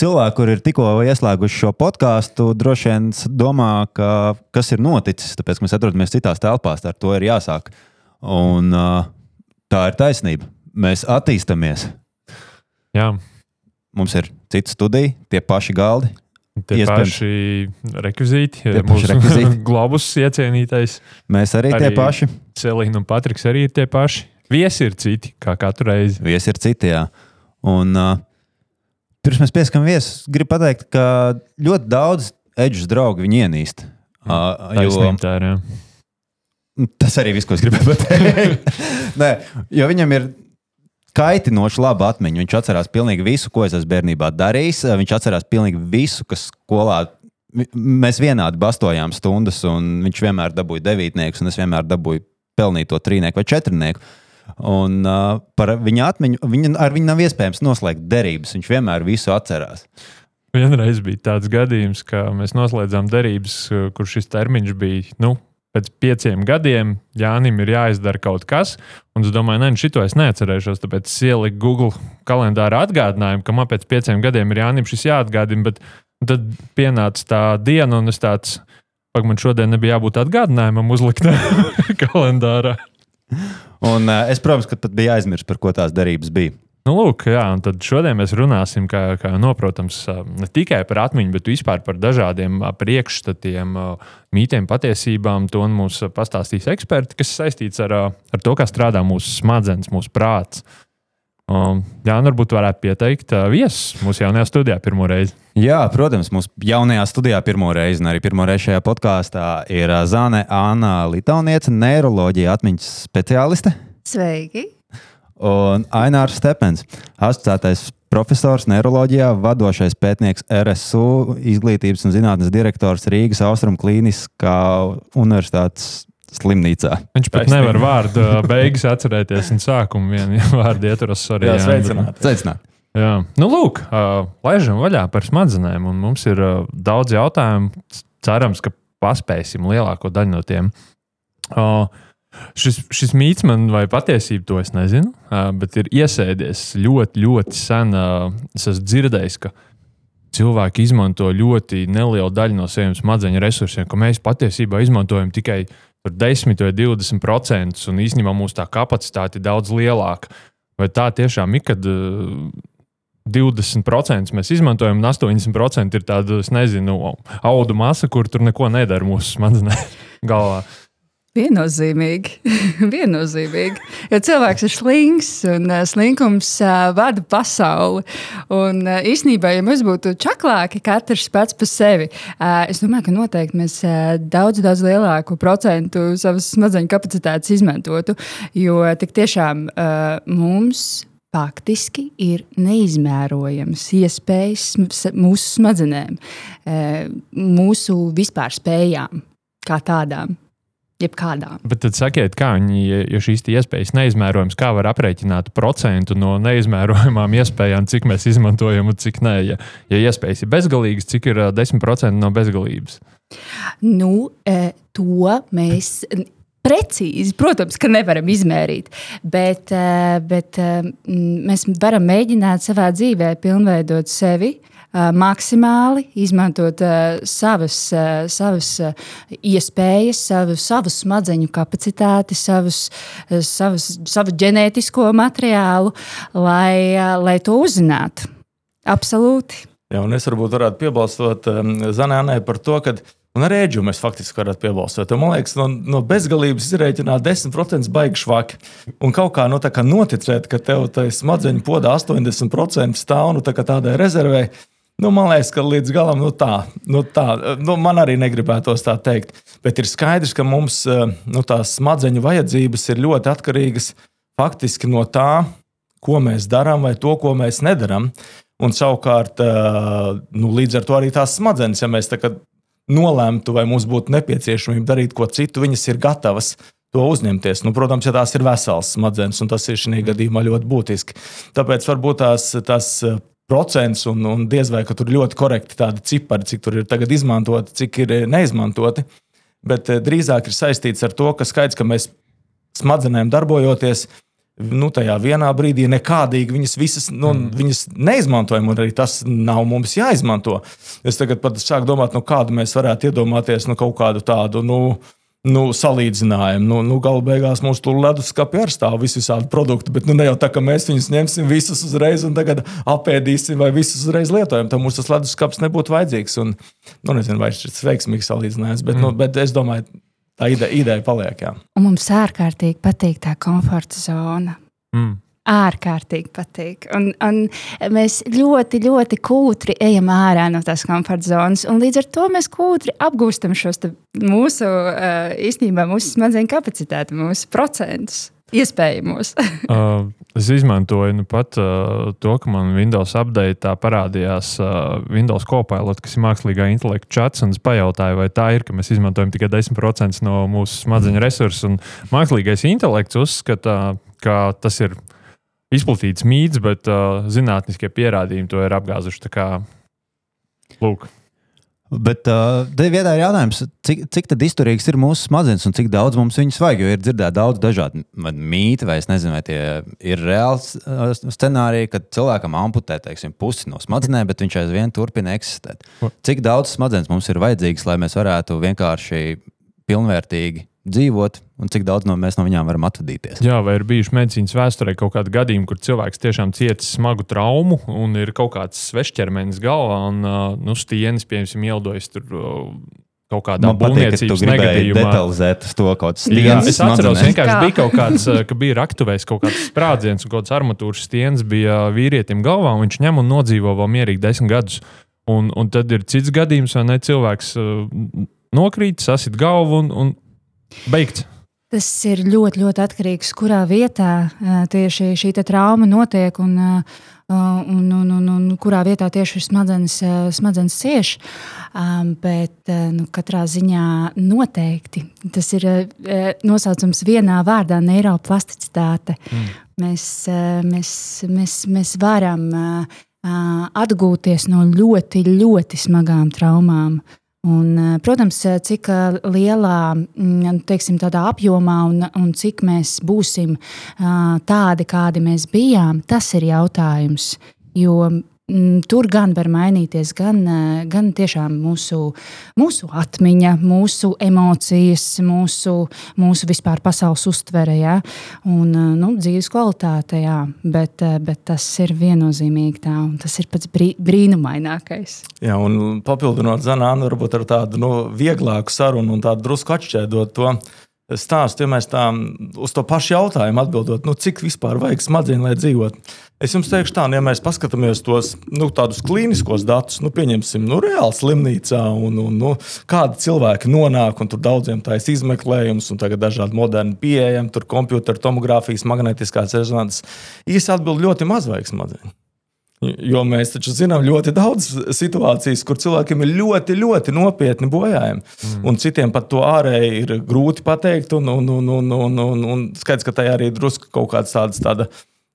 cilvēki, kur ir tikko ieslēguši šo podkāstu, droši vien domā, ka, kas ir noticis, tāpēc, mēs atrodamies citās telpās, ar to ir jāsāk. Un, uh, tā ir taisnība. Mēs attīstāmies. Jā. Mums ir cita studija, tie paši galdi. Tie Iespējams. paši rekvizīti, Tie paši mūsu rekvizīti. globus iecienītais. Mēs arī, arī tie paši. Celīna un Patriks arī ir tie paši. Viesi ir citi, kā katru reizi. Viesi ir citi. Jā. Un, uh, pirms mēs pieskam viesus, gribu pateikt, ka ļoti daudz eģus draugu viņu ienīst. Uh, jo, tā ir. jā. tas arī viss, ko es gribēju pateikt. Nē, jo viņam ir kaitinoši laba atmiņa. Viņš atcerās pilnīgi visu, ko es esmu bērnībā darījis. Viņš atcerās pilnīgi visu, kas skolā. Mēs vienādi bastojām stundas, un viņš vienmēr dabūja devītnieku, un es vienmēr dabūju pelnīto trīnieku vai četrnieku. Un uh, par viņa atmiņu, viņa, ar viņu nav iespējams noslēgt derības. Viņš vienmēr visu atcerās. Vienreiz bija tāds gadījums, ka mēs noslēdzām derības, kur šis termiņš bija. Nu, Pēc pieciem gadiem Jānis ir jāizdara kaut kas, un es domāju, ka šito es neatcerēšos. Tāpēc es ieliku Google kalendārā atgādinājumu, ka man pēc pieciem gadiem ir Jānis šis jāatgādina. Bet tad pienāca tā diena, un es tāds, pak man šodien nebija jābūt atgādinājumam uzlikt kalendārā. Un uh, es, protams, ka pat biju aizmirsis, par ko tās derības bija. Nu, lūk, jā, un tad šodien mēs runāsim kā, kā no, protams, ne tikai par atmiņu, bet vispār par dažādiem ā, priekšstatiem, mītiem, patiesībām. To mums pastāstīs eksperti, kas saistīts ar, ar to, kā strādā mūsu smadzenes, mūsu prāts. Um, jā, varbūt varētu pieteikt ā, viesus mūsu jaunajā studijā pirmo reizi. Jā, protams, mūsu jaunajā studijā pirmo reizi, un arī pirmo reizi šajā podkāstā ir ā, Zāne Anna Litāniece, neiroloģija atmiņas speciāliste. Sveiki! Un Ainārs Stepens, asociētais profesors neiroloģijā, vadošais pētnieks RSU, izglītības un zinātnes direktors Rīgas Austrum Kliniskā universitātes slimnīcā. Viņš pat Taisnība. nevar vārdu beigas atcerēties, un sākumu vienu vārdu ietvaros. Jā, Jāni, bet- sveicināti. Sveicināt! Jā, nu, lūk, laižam vaļā par smadzenēm. un Mums ir daudz jautājumu. Cerams, ka paspēsim lielāko daļu no tiem. Šis, šis mīts man vai patiesība, to es nezinu, bet ir iesēdies ļoti, ļoti sen. Es esmu dzirdējis, ka cilvēki izmanto ļoti nelielu daļu no saviem smadzeņu resursiem, ka mēs patiesībā izmantojam tikai tur 10 vai 20 procentus, un īstenībā mūsu tā kapacitāte ir daudz lielāka. Vai tā tiešām ir, kad uh, 20% mēs izmantojam, un 80% ir tāda, nezinu, audu masa, kur tur neko nedara mūsu smadzenēs galvā. Viennozīmīgi. Viennozīmīgi. Jo cilvēks ir slings un ā, slinkums ā, vada pasauli. Un ā, īsnībā, ja mēs būtu čaklāki, katrs pats par sevi, es domāju, ka noteikti mēs daudz, daudz lielāku procentu savas smadzeņu kapacitātes izmantotu. Jo tik tiešām mums faktiski ir neizmērojams iespējas mūsu smadzenēm, mūsu vispār spējām kā tādām. Jebkādām. Bet tad sakiet, kā viņi, ja- šīs iespējas neizmērojams, kā var aprēķināt procentu no neizmērojamām iespējām, cik mēs izmantojam un cik nē. Ja, ja iespējas ir bezgalīgas, cik ir ā, 10% no bezgalības? Nu, to mēs precīzi, protams, ka nevaram izmērīt, bet, bet mēs varam mēģināt savā dzīvē pilnveidot sevi. Eh, Maksimāli izmantot uh, savas, uh, savas iespējas, savu, savu smadzeņu kapacitāti, savus, savus, savu ģenētisko materiālu, lai, lai to uzzinātu. Absolūti. Jā, un es varbūt varētu piebalstot Zanēnai par to, ka. Un ar rēģu mēs faktiski varētu piebalstot. Man liekas, no, no bezgalības izrēķināt 10% baigi švaki. Un kaut kā, nu, tā kā noticēt, ka tev tajā smadzeņu podā 80% stāv nu, tā tādai rezervē. Nu, man liekas, ka līdz galam nu, tā, nu, tā nu, man arī negribētos tā teikt. Bet ir skaidrs, ka mums uh, nu, tās smadzeņu vajadzības ir ļoti atkarīgas faktiski no tā, ko mēs darām vai to, ko mēs nedarām. Un savukārt, uh, nu, līdz ar to arī tās smadzenes, ja mēs nolēmtu, vai mums būtu nepieciešamība darīt ko citu, viņas ir gatavas to uzņemties. Nu, protams, ja tās ir veselas smadzenes, un tas ir šajā gadījumā ļoti būtiski. Tāpēc varbūt tās, tās procents, un, un diez vai tur ir ļoti korekti tādi cipari, cik tur ir tagad izmantoti, cik ir eh, neizmantoti. Bet eh, drīzāk ir saistīts ar to, ka skaidrs, ka mēs smadzenēm darbojoties, nu, tajā vienā brīdī nekādīgi viņas visas nu, mm. viņas neizmantojam, un arī tas nav mums jāizmanto. Es tagad pat sāku domāt, nu, kādu mēs varētu iedomāties nu, kaut kādu tādu. Nu, nu, salīdzinājumu. Nu, nu, Galu beigās mums tur leduskapī arī stāv visādi produkti, bet nu, ne jau tā, ka mēs viņus ņemsim visus uzreiz un tagad apēdīsim vai visus uzreiz lietojam. Tad mums tas leduskapis nebūtu vajadzīgs. Un, nu, nezinu, vai šis ir veiksmīgs salīdzinājums, bet, nu, mm. nu, bet es domāju, Tā ideja, ideja paliek. Jā. Un mums ārkārtīgi patīk tā komforta zona. Mm. Ārkārtīgi patīk. Un, un mēs ļoti, ļoti kūtri ejam ārā no tās komforta zonas. Līdz ar to mēs kūtri apgūstam šos mūsu, īstenībā, mūsu smadzeņu kapacitāti, mūsu procentus iespējamos. uh, es izmantoju nu, pat uh, to, ka man Windows update parādījās uh, Windows Copilot, kas ir mākslīgā intelekta čats. Es pajautāju, vai tā ir, ka mēs izmantojam tikai 10% no mūsu smadzeņu resursu. Mākslīgais intelekts uzskata, ka tas ir izplatīts mīts, bet uh, zinātniskie pierādījumi to ir apgāzuši. Kā, lūk. Bet uh, te vietā ir jautājums, cik, cik izturīgs ir mūsu smadzenes un cik daudz mums viņas vajag. Jo ir dzirdēti daudz dažādu mītu, vai es nezinu, vai tie ir reāli uh, scenāriji, kad cilvēkam amputē teiksim, pusi no smadzenēm, bet viņš aizvien turpina eksistēt. Cik daudz smadzenes mums ir vajadzīgas, lai mēs varētu vienkārši pilnvērtīgi dzīvot, un cik daudz no mēs no viņām varam atvadīties. Jā, vai ir bijuši medicīnas vēsturē kaut kādi gadījumi, kur cilvēks tiešām cietis smagu traumu un ir kaut kāds svešķermenis galvā un nu, stieņas, piemēram, ieldojas tur. Kaut kādā būvniecības negadījumā. Detalizēt to kaut kādas stieņas. Es atceros, vienkārši bija kaut kāds, ka bija raktuvējs kaut kāds sprādziens un kaut kāds armatūras stieņas bija vīrietim galvā, un viņš ņem un nodzīvo vēl mierīgi desmit gadus. Un, un tad ir cits gadījums, vai ne? Cilvēks nokrīt, sasit galvu un, un Beigts. Tas ir ļoti, ļoti atkarīgs no kurā vietā tieši šī trauma notiek un, un, un, un, un kurā vietā tieši smadzenes, smadzenes cieš. Bet nu, katrā ziņā noteikti tas ir nosaucams vienā vārdā - neiroplasticitāte. Mm. Mēs, mēs, mēs, mēs varam atgūties no ļoti, ļoti smagām traumām. Un, eh, protams, eh, cik eh, lielā mm, teiksim, apjomā un, un cik mēs būsim tādi, kādi mēs bijām, tas ir jautājums. Jo tur gan var mainīties gan, eh, gan tiešām mūsu, mūsu atmiņa, mūsu emocijas, mūsu, mūsu vispār pasaules uztvere, ja? un eh, nu, dzīves kvalitāte. Jā. Bet, eh, bet tas ir viennozīmīgi tā, un tas ir pats brī, brīnumainākais. Jā, un papildinot Zanānu, varbūt ar tādu nu, vieglāku sarunu un tādu drusku atšķēdot to stāstu, ja mēs tā uz to pašu jautājumu atbildot, nu, cik vispār vajag smadzenes, lai dzīvotu. Es jums teikšu, tā, nu, ja mēs paskatāmies tos nu, tādus klīniskos datus, nu, pieņemsim, nu, reāli slimnīcā, un, un nu, kādi cilvēki nonāk, un tur daudziem ir izmeklējums, un tagad dažādi moderni pieejami, tur kompjutora tomogrāfijas, magnetiskās rezonances. Īsi atbild ļoti maz vajag smadzenes. Jo mēs taču zinām ļoti daudz situācijas, kur cilvēkiem ir ļoti, ļoti nopietni bojājumi. Mm. Un citiem pat to ārēji ir grūti pateikt. Un, un, un, un, un, un, un skaidrs, ka tajā arī drusku kaut kāds tāds. Tāda,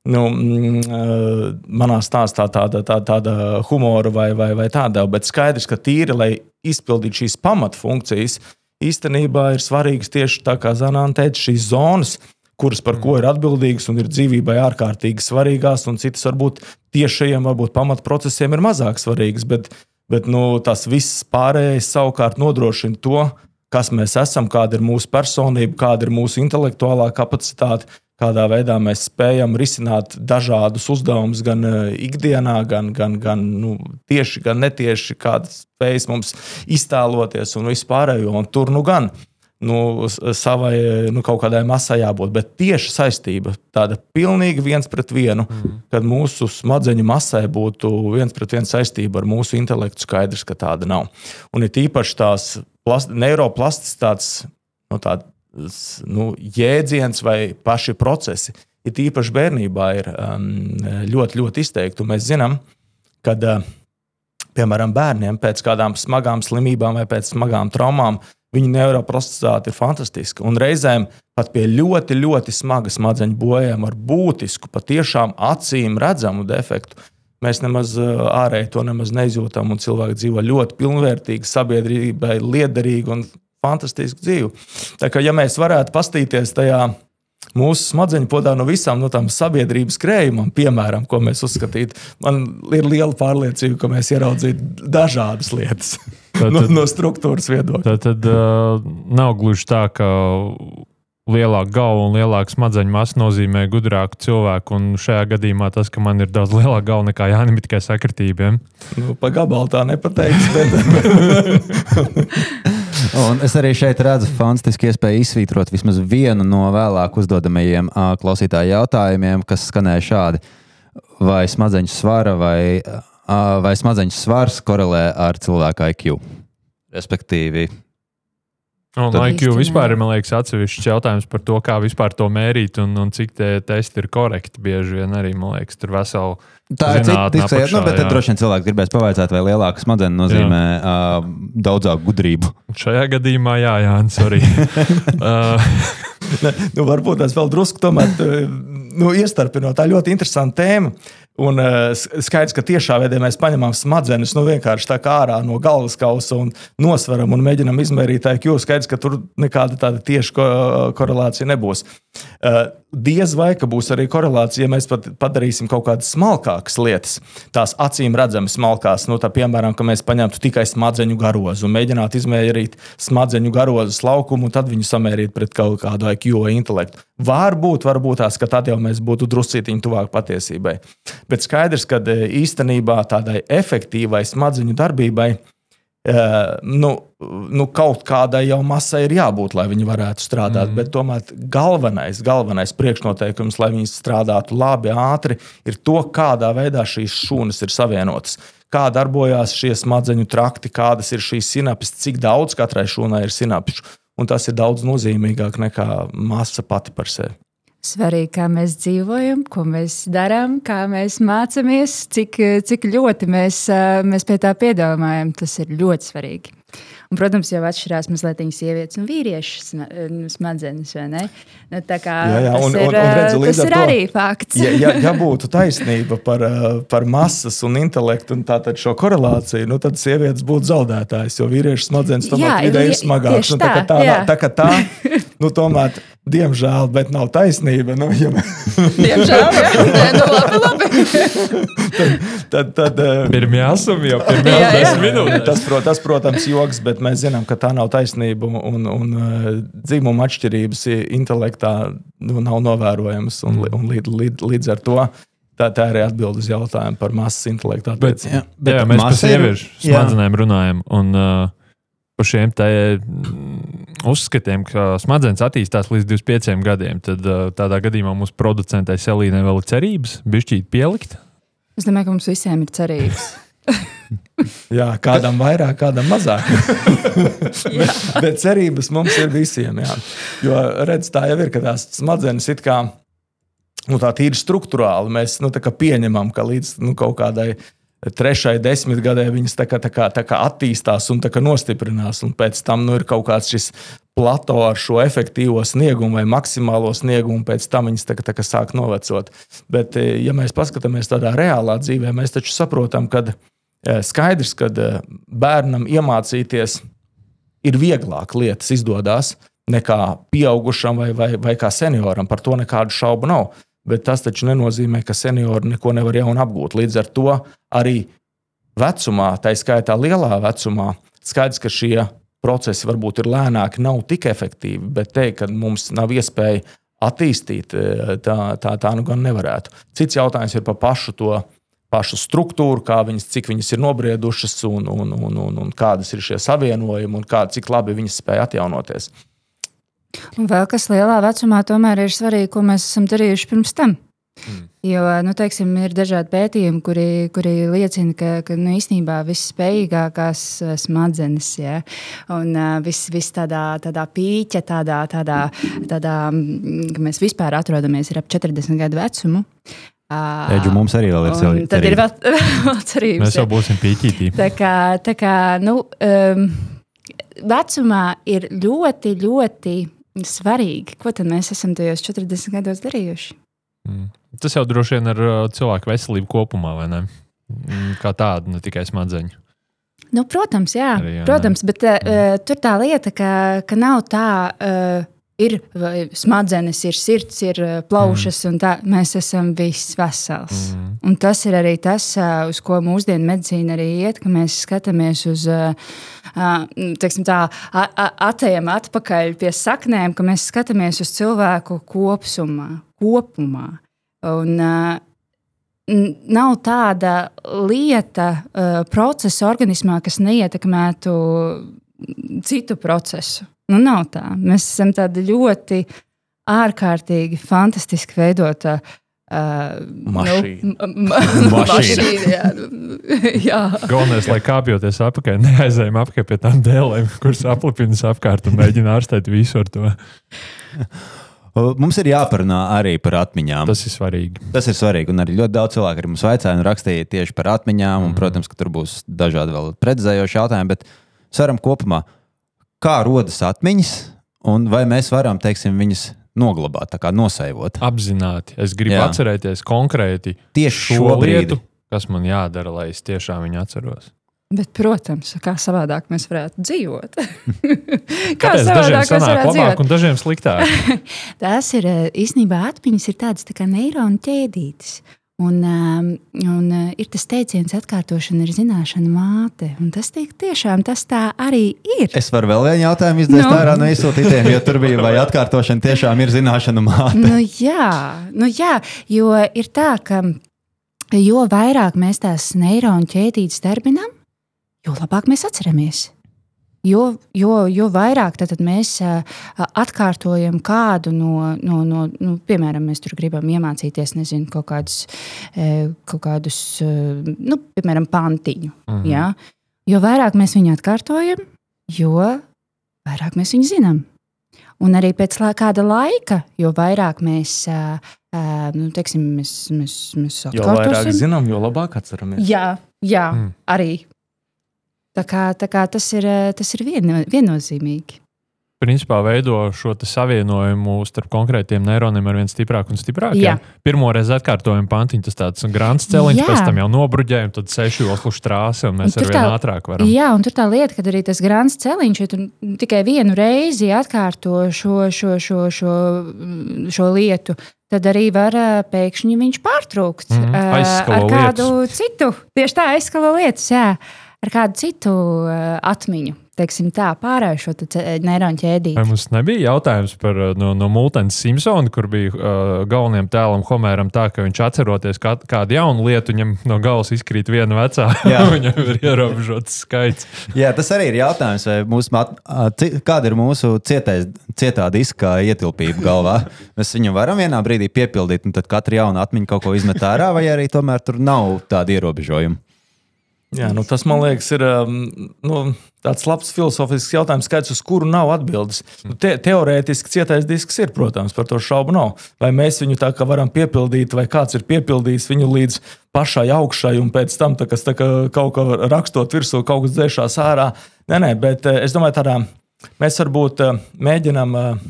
nu, mm, manā stāstā tāda, tā, tāda humora vai, vai, vai tāda, bet skaidrs, ka tīri, lai izpildītu šīs pamatfunkcijas, īstenībā ir svarīgas tieši tā kā Zanāna teica, šīs zonas, kuras par ko ir atbildīgas un ir dzīvībai ārkārtīgi svarīgās, un citas varbūt tiešajiem, varbūt pamatprocesiem ir mazāk svarīgas. Bet, bet nu, tas viss pārējais savukārt nodrošina to, kas mēs esam, kāda ir mūsu personība, kāda ir mūsu intelektuālā kapacitāte, kādā veidā mēs spējam risināt dažādus uzdevumus gan eh, ikdienā, gan, gan, gan nu, tieši, gan netieši, kādas spējas mums iztēloties un vispārējo. Un tur nu gan nu, savai nu, kaut kādai masai jābūt. Bet tieši saistība, tāda pilnīgi viens pret vienu, mm. kad mūsu smadzeņu masai būtu viens pret vienu saistība ar mūsu intelektu, skaidrs, ka tāda nav. Un ir tīpaši tās plast, neuroplasticitātes nu, tād, nu, jēdziens vai paši procesi. Ir tīpaši bērnībā ir um, ļoti, ļoti izteikti. Mēs zinām, ka, uh, piemēram, bērniem pēc kādām smagām slimībām vai pēc smagām traumām Viņa neuroprocesāta ir fantastiska. Un reizēm pat pie ļoti, ļoti smaga smadzeņu bojājuma ar būtisku, patiešām acīm redzamu defektu. Mēs nemaz ārēji to nemaz neizjūtam, un cilvēki dzīvo ļoti pilnvērtīgu, sabiedrībai liederīgu un fantastisku dzīvi. Tā kā ja mēs varētu pastīties tajā mūsu smadzeņu podā no visām no tām sabiedrības krējumam, piemēram, ko mēs uzskatītu, man ir liela pārliecība, ka mēs ieraudzītu dažādas lietas Tad- no, no struktūras viedokļa. Tad, tad uh, nav gluži tā, ka lielāka galva un lielāka smadzeņu masa nozīmē gudrāku cilvēku. Un šajā gadījumā tas, ka man ir daudz lielāka galva nekā Jānis, ir tikai sakritībiem. Nu, pa gabalu tā nepateiks, bet Un es arī šeit redzu fantastisku iespēju izsvītrot vismaz vienu no vēlāk uzdodamajiem klausītāju jautājumiem, kas skanēja šādi. Vai smadzeņu svara vai, vai smadzeņu svars korelē ar cilvēka IQ? Respektīvi, Un Tad- IQ vispār ir liekas, atsevišķs jautājums par to, kā vispār to mērīt un, un cik tie testi ir korekti. Bieži vien arī man liekas, tur veseli. Tā ir cita diskusija, nu, bet jā. droši vien cilvēks gribēs pavaicāt, vai lielāka smadzenes nozīmē uh, daudzāku gudrību. Šajā gadījumā, jā, Jānis, arī. uh, nu, varbūt tas vēl drusku tomēr nu, iestarpinot. Tā ļoti interesanta tēma. Un uh, skaidrs, ka tiešā veidā mēs paņemam smadzenes nu, vienkārši tā kā ārā no galvas kausa un nosveram un mēģinam izmērīt IQ. Skaidrs, ka tur nekāda tāda tieša ko, korelācija nebūs. Uh, diez vai ka būs arī korelācija, ja mēs pat padarīsim kaut kādas smalkākas lietas, tās acīm redzamas smalkās. Nu, tā, piemēram, ka mēs paņemtu tikai smadzeņu garozu un mēģinātu izmērīt smadzeņu garozas laukumu, un tad viņu samērīt pret kaut kādu IQ intelektu. Varbūt, varbūt tās, ka tad jau mēs būtu druscītiņi tuvāk patiesībai. Bet skaidrs, ka e, īstenībā tādai efektīvai smadzeņu darbībai eh, nu, nu, kaut kādai jau masai ir jābūt, lai viņi varētu strādāt. Mm. Bet tomēr galvenais, galvenais priekšnoteikums, lai viņi strādātu labi, ātri, ir to, kādā veidā šīs šūnas ir savienotas. Kā darbojas šie smadzeņu trakti, kādas ir šīs sinapses, cik daudz katrai šūnai ir sinapšu. Un tas ir daudz nozīmīgāk nekā masa pati par sevi. Svarīgi, kā mēs dzīvojam, ko mēs darām, kā mēs mācāmies, cik, cik ļoti mēs, mēs pie tā piedomājam. Tas ir ļoti svarīgi. Un, protams, jau atšķirās mazliet sievietes un vīriešu sma- nu, smadzenes. Nu, tā kā Jā, jā, un- ir, un- un līdz tas ir to- arī fakts. Ja, ja, ja būtu taisnība par, uh, par masas un intelektu un tātad šo korelāciju, nu, tad sievietes būtu zaudētājas, jo vīriešu smadzenes tomēr Jā, ir smagākas. Nu, tā, tā, tā, tā, tā nu, tomēr, diemžēl, bet nav taisnība. Nu, ja, Diemžēl, jā. Nu, labi, labi. tad, tad, uh, Pirmie asumi jau Jā, pirmajās jā. desmit minūtēs. Tas, tas, protams, joks, bet mēs zinām, ka tā nav taisnība. Un, un uh, dzimuma atšķirības intelektā nu, nav novērojamas. Un, un līdz, līdz, līdz ar to tā, tā ir atbilde uz jautājumu par masas intelektu Bet, jā, bet jā, mēs par sieviešu smadzenēm runājam. Un, uh, Par šiem mm, uzskatiem, ka smadzenes attīstās līdz 25 gadiem, tad uh, tādā gadījumā mūsu producentai Selīnai vēl ir cerības, bišķīt pielikt. Es domāju, ka mums visiem ir cerības. Jā, kādam vairāk, kādam mazāk. bet, bet cerības mums ir visiem. Jā. Jo redz, tā jau ir, ka tās smadzenes ir kā nu, tā tīri struktūrāli. Mēs nu, pieņemam, ka līdz nu, kaut kādai trešai desmitgadē viņas tā kā, tā kā, tā kā attīstās un kā nostiprinās. Un pēc tam nu, ir kaut kāds šis plato ar šo efektīvo sniegumu vai maksimālo sniegumu, un pēc tam viņas tā kā, tā kā sāk novecot. Bet, eh, ja mēs paskatāmies tādā reālā dzīvē, mēs taču saprotam, ka eh, skaidrs, ka eh, bērnam iemācīties ir vieglāk lietas izdodas nekā pieaugušam vai, vai, vai kā senioram. Par to nekādu šaubu nav. Bet tas taču nenozīmē, ka seniori neko nevar jaunu apgūt. Līdz ar to arī vecumā, tā skaitā lielā vecumā, skaidrs, ka šie procesi varbūt ir lēnāki, nav tik efektīvi, bet teikt, ka mums nav iespēja attīstīt, eh, tā, tā, tā nu gan nevarētu. Cits jautājums ir par pašu to pašu struktūru, viņas, cik viņas ir nobriedušas un, un, un, un, un kādas ir šie savienojumi un kā, cik labi viņas spēja atjaunoties. Un vēl kas lielā vecumā tomēr ir svarīgi, ko mēs esam darījuši pirms tam. Mm. Jo nu, teiksim, ir dažādi pētījumi, kuri, kuri liecina, ka, ka nu, īstenībā visspējīgākās eh, smadzenes, ja, un uh, viss vis tādā, tādā pīķa, tādā, tādā, tādā, mm, ka mēs vispār atrodamies ap 40 gadu vecumu. Uh, Eģu, mums arī vēl ir cerība. Tad ir vēl, vēl cerības. Mēs jau būsim pīķītī. Tā kā, tā kā nu, um, vecumā ir ļoti, ļoti svarīgi, ko tad mēs esam tajos 40 gados darījuši. Mm. Tas jau droši vien ir uh, cilvēku veselība kopumā, vai ne? Mm, Kā tāda, ne tikai smadzeņu. Nu, protams, jā, Arī, jā, protams, bet uh, tur tā lieta, ka, ka nav tā, uh, ir smadzenes, ir sirds, ir uh, plaušas, mm. un tā mēs esam viss vesels. Mm. Un tas ir arī tas, uh, uz ko mūsdienu medicīna arī iet, ka mēs skatāmies uz, teiksim tā, atejam atpakaļ pie saknēm, ka mēs skatāmies uz cilvēku kopsumā, kopumā. Un, nav tāda lieta, procesa organismā, kas neietekmētu citu procesu. Nu, nav tā. Mēs esam tādi ļoti ārkārtīgi, fantastiski veidota. Uh, mašīna. Nu, mašīna. jā, jā. Galvenais, lai kāpjoties apakšā, neaizējām apakšā pie tām dēlēm, kuras aplipinas apkārt un mēģina ārstēt visu ar to. Mums ir jāparunā arī par atmiņām. Tas ir svarīgi. Tas ir svarīgi. Un arī ļoti daudz cilvēku arī mums vaicāja un rakstīja tieši par atmiņām. Un, mm. Protams, ka tur būs dažādi vēl precizējoši jautājumi, bet saram kopumā, kā rodas atmiņas un vai mēs varam, teiksim, viņas noglabāt, tā kā nosaivot. Apzināti. Es gribu Jā. atcerēties konkrēti tieši šo lietu, kas man jādara, lai es tiešām viņu atceros. Bet, protams, kā savādāk mēs varētu dzīvot. kā savādāk mēs varētu dzīvot? Un dažiem sliktāk. Tās ir eh, īstenībā atmiņas, ir tādas tā kā neironu ķēdītes. Un, um, un uh, ir tas teiciens, atkārtošana ir zināšana māte. Un tas tiek, tiešām tas tā arī ir. Es varu vēl vienu jautājumu izdarīt no. Nu. ārā no izsūtītiem, jo tur bija, vai atkārtošana tiešām ir zināšana māte. Nu, jā, nu, jā, jo ir tā, ka jo vairāk mēs tās neironu ķēdītes darbinām, jo labāk mēs atceramies. Jo, jo, jo vairāk mēs atkārtojam kādu no, no, no nu, piemēram, mēs tur gribam iemācīties nezinu, kaut kādus, kaut kādus nu, piemēram, pantiņu. -hmm. ja? Jo vairāk mēs viņu atkārtojam, jo vairāk mēs viņu zinām. Un arī pēc kāda laika, jo vairāk mēs, nu, teiksim, mēs, mēs, mēs atkārtosim. Jo vairāk zinām, jo labāk atceramies. Jā, jā mm. arī Tā kā, tā kā tas ir, eh, tas ir vien, viennozīmīgi. Principā veido šo savienojumu starp konkrētiem neironiem ar vien stiprāku un stiprāku. Jā. Pirmo reizi atkārtojam pantiņu, tas tāds grāmatas celiņš, Jā. pēc tam jau nobruģējam, tad sešu oslu strāsi, un mēs un ar vien tā, ātrāk varam. Jā, un tur tā lieta, ka arī tas grāmatas celiņš, ja tu tikai vienu reizi atkārto šo, šo, šo, šo, šo lietu, tad arī var eh, pēkšņi viņš pārtraukt mm, ar kādu lietas. citu. Tieši tā, aizskalo lietas. Jā ar kādu citu uh, atmiņu. Teiksim tā, pārēju šo neironu ķēdīti. Vai mums nebija jautājums par uh, no, no Multens Simpsona, kur bija uh, galvenajam tēlam Homēram tā, ka viņš atceroties kā, kādu jaunu lietu, viņam no galvas izkrīt viena vecā, viņam ir ierobežots skaits. Jā, tas arī ir jautājums, vai mūsu, kāda ir mūsu cietais, cietā diska ietilpība galvā. Mēs viņu varam vienā brīdī piepildīt, un tad katra jauna atmiņa kaut ko izmet ārā, vai arī tomēr tur nav tāda ierobežojuma. Jā, nu tas man liekas, ir um, nu, tāds labs filozofisks jautājums, skaidrs, uz kuru nav atbildes. Nu, te, teorētiski cietais disks ir, protams, par to šaubu nav. Vai mēs viņu tā kā varam piepildīt, vai kāds ir piepildījis viņu līdz pašai augšai, un pēc tam tā, kā, kaut ko rakstot virsū, kaut kas dzēšās ārā. Nē, nē, bet eh, es domāju, tādā mēs varbūt eh, mēģinām eh,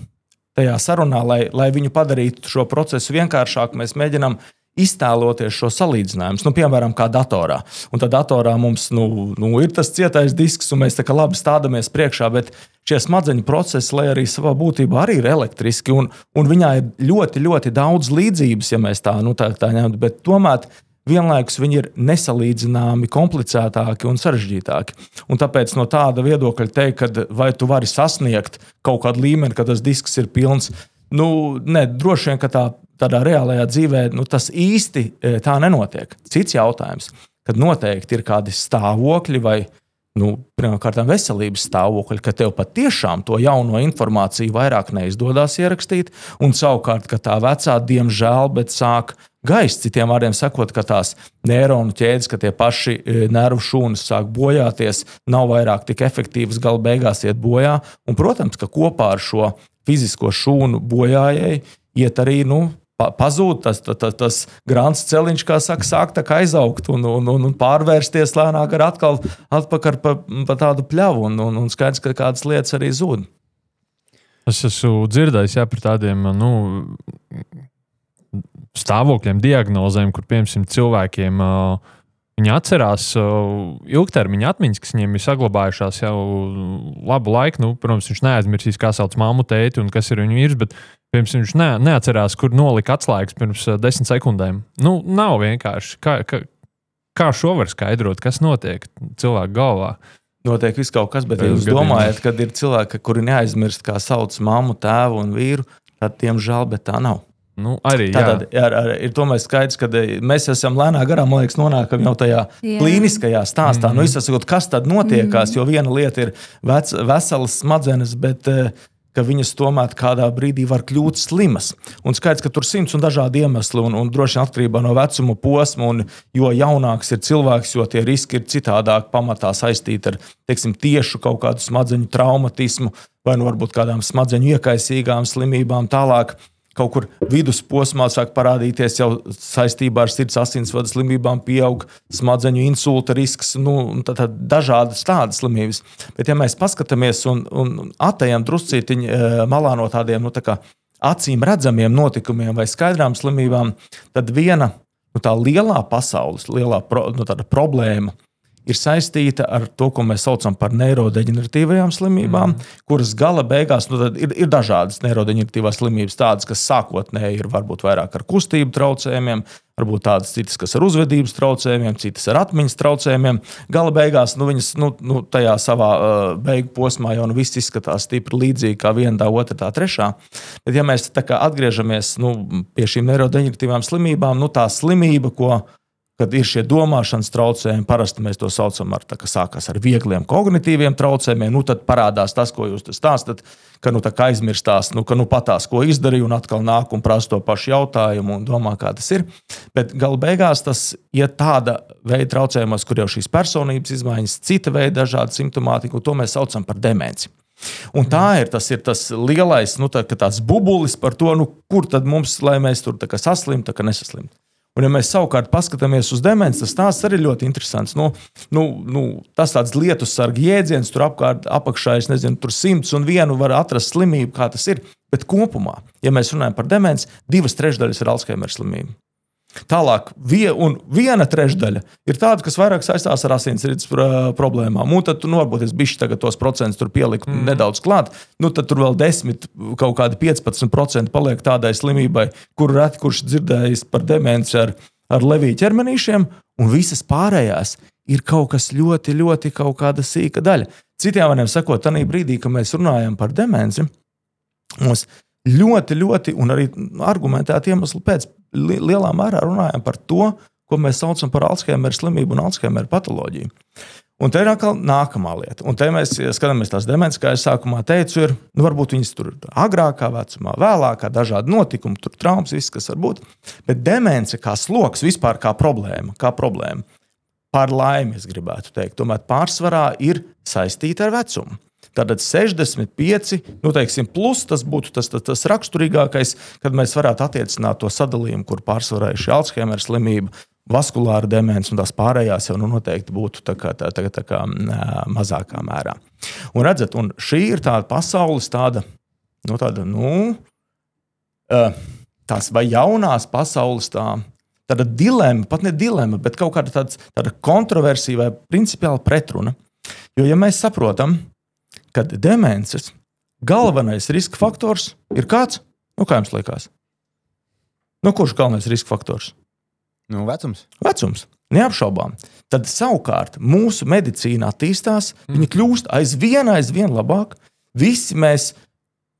tajā sarunā, lai, lai viņu padarītu šo procesu vienkāršāku, mēs mēģinām iztēloties šo salīdzinājumu, nu, piemēram, kā datorā. Un tad datorā mums nu, nu, ir tas cietais disks, un mēs tā kā labi stādamies priekšā, bet šie smadzeņu procesi, lai arī savā būtībā arī ir elektriski, un, un viņā ir ļoti, ļoti daudz līdzības, ja mēs tā, nu, tā, tā ņemtu, bet tomēr vienlaikus viņi ir nesalīdzināmi komplicētāki un sarežģītāki. Un tāpēc no tāda viedokļa teikt, ka vai tu vari sasniegt kaut kādu līmeni, ka tas disks ir pilns, nu, ne, droši vien, tā tādā reālajā dzīvē nu, tas īsti e, tā nenotiek. Cits jautājums, kad noteikti ir kādi stāvokļi vai nu, pirmkārt veselības stāvokļi, ka tev patiešām to jauno informāciju vairāk neizdodas ierakstīt, un savukārt, ka tā vecā, diemžēl, bet sāk gaisa, citiem vārdiem sakot, ka tās neironu ķēdes, ka tie paši e, nervu šūnas sāk bojāties, nav vairāk tik efektīvas, gala beigās iet bojā. Un, protams, ka kopā ar šo fizisko šūnu bojājēju iet arī nu, pazūd tas, tas, tas, tas grāmatas celiņš, kā saka, sāk aizaugt un, un, un, un pārvērsties lēnāk ar atkal atpakaļ pa, pa tādu pļavu, un, un, un skaidrs, ka kādas lietas arī zūd. Es esmu dzirdējis jā, par tādiem nu, stāvokļiem, diagnozēm, kur piemēram cilvēkiem uh, Viņi atcerās ilgtermiņa atmiņas, kas viņiem ir saglabājušās jau labu laiku. Nu, protams, viņš neaizmirsīs, kā sauc māmu, tēti un kas ir viņa vīrs. Bet pirms viņš ne, neatcerās, kur nolika atslēgas pirms uh, desmit sekundēm. Nu, nav vienkārši. Kā, kā, kā šo var skaidrot, kas notiek cilvēku galvā? Notiek viss kaut kas, bet, ja jūs domājat, ka ir cilvēki, kuri neaizmirst, kā sauc mammu, tēvu un vīru, tad, diemžēl, tā nav. Nu, arī Tātad ar, ar, ir tomēr skaidrs, ka eh, mēs esam lēnā garā, man liekas, nonākam jau tajā Jā. klīniskajā stāstā. Mm Mhm. -hmm. nu, izsakot, kas tad notiekās, mm -hmm. jo viena lieta ir vec, veselas smadzenes, bet eh, ka viņas tomēr kādā brīdī var kļūt slimas. Un skaidrs, ka tur ir simts un dažādi iemesli, un, un droši vien atkarībā no vecuma posma, un jo jaunāks ir cilvēks, jo tie riski ir citādāk pamatā saistīti ar teiksim, tiešu kaut kādu smadzeņu traumatismu vai nu varbūt kādām smadzeņu iekaisīgām slimībām tālāk kaut kur vidusposmā sāk parādīties jau saistībā ar sirds asinsvadu slimībām, pieaug smadzeņu insulta risks, nu, tad, tad dažādas tādas slimības. Bet, ja mēs paskatāmies un, un atejam druscītiņu eh, malā no tādiem nu, tā acīm redzamiem notikumiem vai skaidrām slimībām, tad viena nu, tā lielā pasaules lielā pro, nu, problēma ir saistīta ar to, ko mēs saucam par neirodeģeneratīvajām slimībām, mm. kuras gala beigās nu, ir, ir dažādas neirodeģeneratīvās slimības, tādas, kas sākotnēji ir varbūt vairāk ar kustību traucējumiem, varbūt tādas citas, kas ar uzvedības traucējumiem, citas ar atmiņas traucējumiem. Gala beigās nu, viņas nu, nu, tajā savā uh, beigu posmā jau nu, viss izskatās stipri līdzīgi kā viena, tā otra, tā trešā. Bet, ja mēs atgriežamies nu, pie šīm neirodeģeneratīvām slimībām, nu, tā slimība, ko kad ir šie domāšanas traucējumi, parasti mēs to saucam par tā, kas sākās ar viegliem kognitīviem traucējumiem. Nu, tad parādās tas, ko jūs stāstāt, ka nu, aizmirstās, nu, ka nu, patās, ko izdarīju, un atkal nāk un prasa to pašu jautājumu un domā, kā tas ir. Bet gala beigās tas ir tāda veida traucējumos, kur jau šīs personības izmaiņas, cita veida dažādi simptomātika, un to mēs saucam par demenci. Un tā ir tas, ir tas lielais nu, tā, bubulis par to, nu, kur tad mums, lai mēs tur saslimtu, nesaslimtu. Un, ja mēs savukārt paskatāmies uz demenci, tas tās arī ļoti interesants. Nu, nu, nu, tas tāds lietu sarga jēdziens, tur apkārt, apakšā, tur simts un vienu var atrast slimību, kā tas ir. Bet kopumā, ja mēs runājam par demenci, divas trešdaļas ir Alzheimer slimība. Tālāk, vie, viena trešdaļa ir tāda, kas vairāk saistās ar asinsrites problēmām. Un tad, nu, varbūt es bišķi tagad tos procentus tur pieliku mm. nedaudz klāt, nu, tad tur vēl 10, kaut kādi 15% paliek tādai slimībai, kur reti kurš dzirdējis par demenci ar, ar leviju ķermenīšiem, un visas pārējās ir kaut kas ļoti, ļoti kaut kāda sīka daļa. Citiem vārdiem sakot, tajā brīdī, kad mēs runājam par demenci, mums ļoti, ļoti, un arī argumentēti iemesli pēc, li lielā mērā runājam par to, ko mēs saucam par Alzheimer slimību un Alzheimer patoloģiju. Un te ir atkal nākamā lieta. Un te mēs skatāmies tās demences, kā jau sākumā teicu, ir nu, varbūt viņas tur agrākā vecumā, vēlākā, dažādi notikumi, tur traumas, viss, kas var būt. Bet demence kā sloks vispār kā problēma, kā problēma. Par laimi, es gribētu teikt, tomēr pārsvarā ir saistīta ar vecumu. Tātad 65, nu, teiksim, plus tas būtu tas, tas, tas raksturīgākais, kad mēs varētu attiecināt to sadalījumu, kur pārsvarā ir šī Alzheimer slimība, vaskulāra demence, un tās pārējās jau nu, noteikti būtu tā kā, tā, tā, tā kā, mazākā mērā. Un redzat, un šī ir tāda pasaules tāda, nu, tāda, nu, tās vai jaunās pasaules tā. Tāda dilemma, pat ne dilemma, bet kaut kāda tāds, tāda kontroversija vai principiāla pretruna. Jo, ja mēs saprotam, ka demences galvenais riska faktors ir kāds, nu, kā jums liekas? Nu, kurš ir galvenais riska faktors? Nu, vecums. Vecums. Neapšaubām. Tad savukārt mūsu medicīna attīstās, mm. viņa kļūst aizvien, aizvien labāk. Visi mēs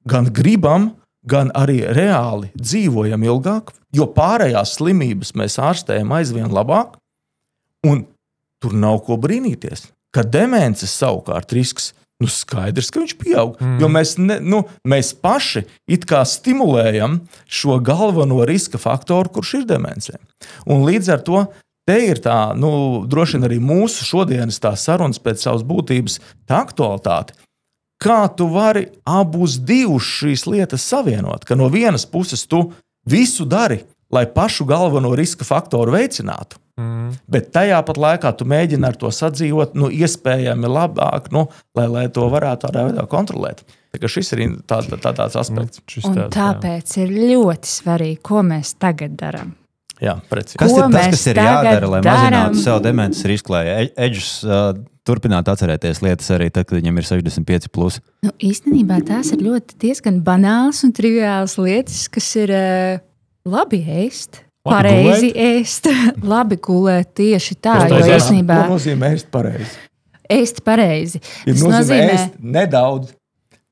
gan gribam, gan arī reāli dzīvojam ilgāk, jo pārējās slimības mēs ārstējam aizvien labāk. Un tur nav ko brīnīties. Ka demences savukārt risks nu skaidrs, ka viņš pieaug. Mm. Jo mēs, ne, nu, mēs paši it kā stimulējam šo galveno riska faktoru, kurš ir demence. Un līdz ar to te ir tā, nu, droši vien arī mūsu šodienas sarunas pēc savas būtības tā aktualitāte. Kā tu vari abus divus šīs lietas savienot? Ka no vienas puses tu visu dari, lai pašu galveno riska faktoru veicinātu. Mm. Bet tajā pat laikā tu mēģini ar to sadzīvot, nu, iespējami labāk, nu, lai, lai to varētu tādā veidā kontrolēt. Tā šis ir tā, tā, tāds aspekts. Nu, Un tāds, tāpēc jā. ir ļoti svarīgi, ko mēs tagad darām. Jā, precīzi. Kas Ko ir tas, mēs kas ir tagad jādara, lai daram? mazinātu sev demences risku, lai e- Edžers uh, turpinātu atcerēties lietas arī tad, kad viņam ir 65? Plus? Nu, īstenībā tās ir ļoti diezgan banāls un triviāls lietas, kas ir uh, labi ēst. Labi Pareizi ēst, labi gulēt. Tieši tā, jo tas īstenībā Ko nozīmē ēst pareizi? ēst pareizi. Ir Tas nozīmē, nozīmē, ēst nedaudz,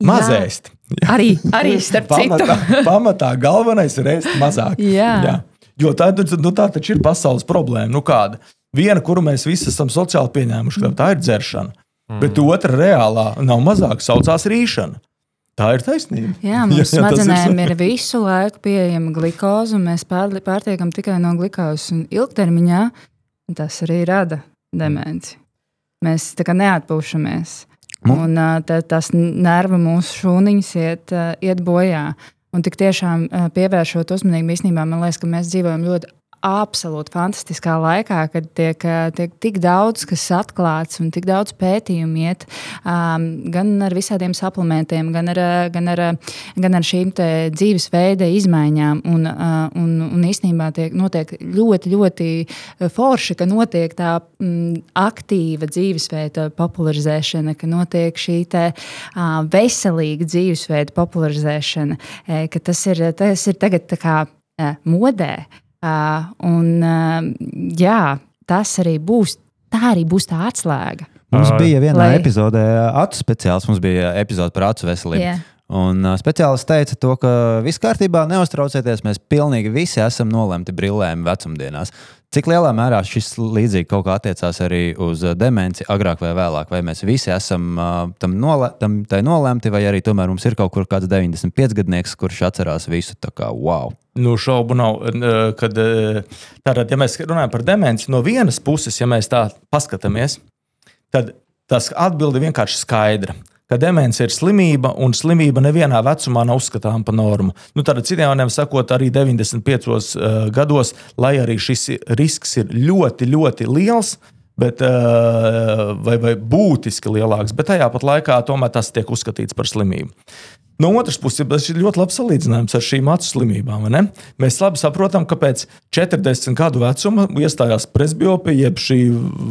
maz Jā. ēst. arī, arī starp citu. Pamatā, pamatā galvenais ir ēst mazāk. Jā. Jā. Jo tā, nu, tā taču ir pasaules problēma. Nu, kāda? Viena, kuru mēs visi esam sociāli pieņēmuši, tā ir dzeršana. Mm. Bet otra reālā nav mazāk, saucās rīšana. Tā ir taisnība. Jā, mums Jā, jā, tas ir smadzenēm ir visu laiku pieejama glikoze, un mēs pārli- pārtiekam tikai no glukozes. Un Ilgtermiņā tas arī rada demenci. Mēs tā kā neatpūšamies. Nu. Un tā, tas nervu mūsu šūniņas iet, iet bojā. Un tik tiešām pievēršot uzmanību, īstenībā man liekas, ka mēs dzīvojam ļoti absolūti fantastiskā laikā, kad tiek, ā, tiek tik daudz kas atklāts un tik daudz pētījumu iet um, gan ar visādiem suplementiem, gan ar, ā, gan ar, ā, gan ar šīm dzīvesveida izmaiņām. Un, ā, un, un īstenībā tiek, notiek ļoti, ļoti forši, ka notiek tā mm, aktīva dzīvesveida popularizēšana, ka notiek šī te, ā, veselīga dzīvesveida popularizēšana, e, ka tas ir, tas ir tagad tā kā modē. Uh, un, uh, jā, tas arī būs. Tā arī būs tā atslēga. Mums bija vienā lai- epizodē acu speciāls, mums bija epizode par acu veselību. Jā. Un speciālists teica, to, ka viss kārtībā, neuztraucieties, mēs pilnīgi visi esam nolemti brillēm vecumdienās. Cik lielā mērā šis līdzīgi kaut kā attiecās arī uz demenci, agrāk vai vēlāk? Vai mēs visi esam tam, nole, tam nolemti, vai arī tomēr mums ir kaut kur kāds 95 gadnieks, kurš atcerās visu tā kā wow? Nu, šaubu nav. eh, Kad, eh, tātad, ja mēs runājam par demenci, no vienas puses, ja mēs tā paskatāmies, tad tas atbilde vienkārši skaidra. Ka demence ir slimība, un slimība nevienā vecumā nav uzskatāma par normu. Nu, tad, citiem vārdiem sakot, arī 95 uh, gados, lai arī šis risks ir ļoti, ļoti liels, bet, uh, vai, vai būtiski lielāks, bet tajā pat laikā tomēr tas tiek uzskatīts par slimību. No otras puses, tas ir ļoti labs salīdzinājums ar šīm acu slimībām. Mēs labi saprotam, ka pēc 40 gadu vecuma iestājās presbiopija, jeb šī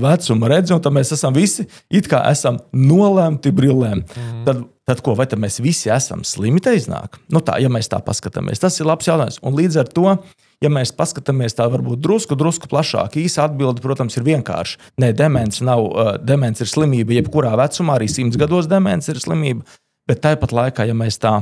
vecuma redzes, un tad mēs esam visi it kā esam nolemti brillēm. Mm. Tad, tad ko, vai tad mēs visi esam slimi te iznāk? Nu tā, ja mēs tā paskatāmies, tas ir labs jautājums. Un līdz ar to, ja mēs paskatāmies tā varbūt drusku, drusku plašāk, īsa atbilde, protams, ir vienkārša. Nē, demence nav, demence ir slimība, jebkurā vecumā, arī simts gados demence ir slimība. Bet tāpat laikā, ja mēs tā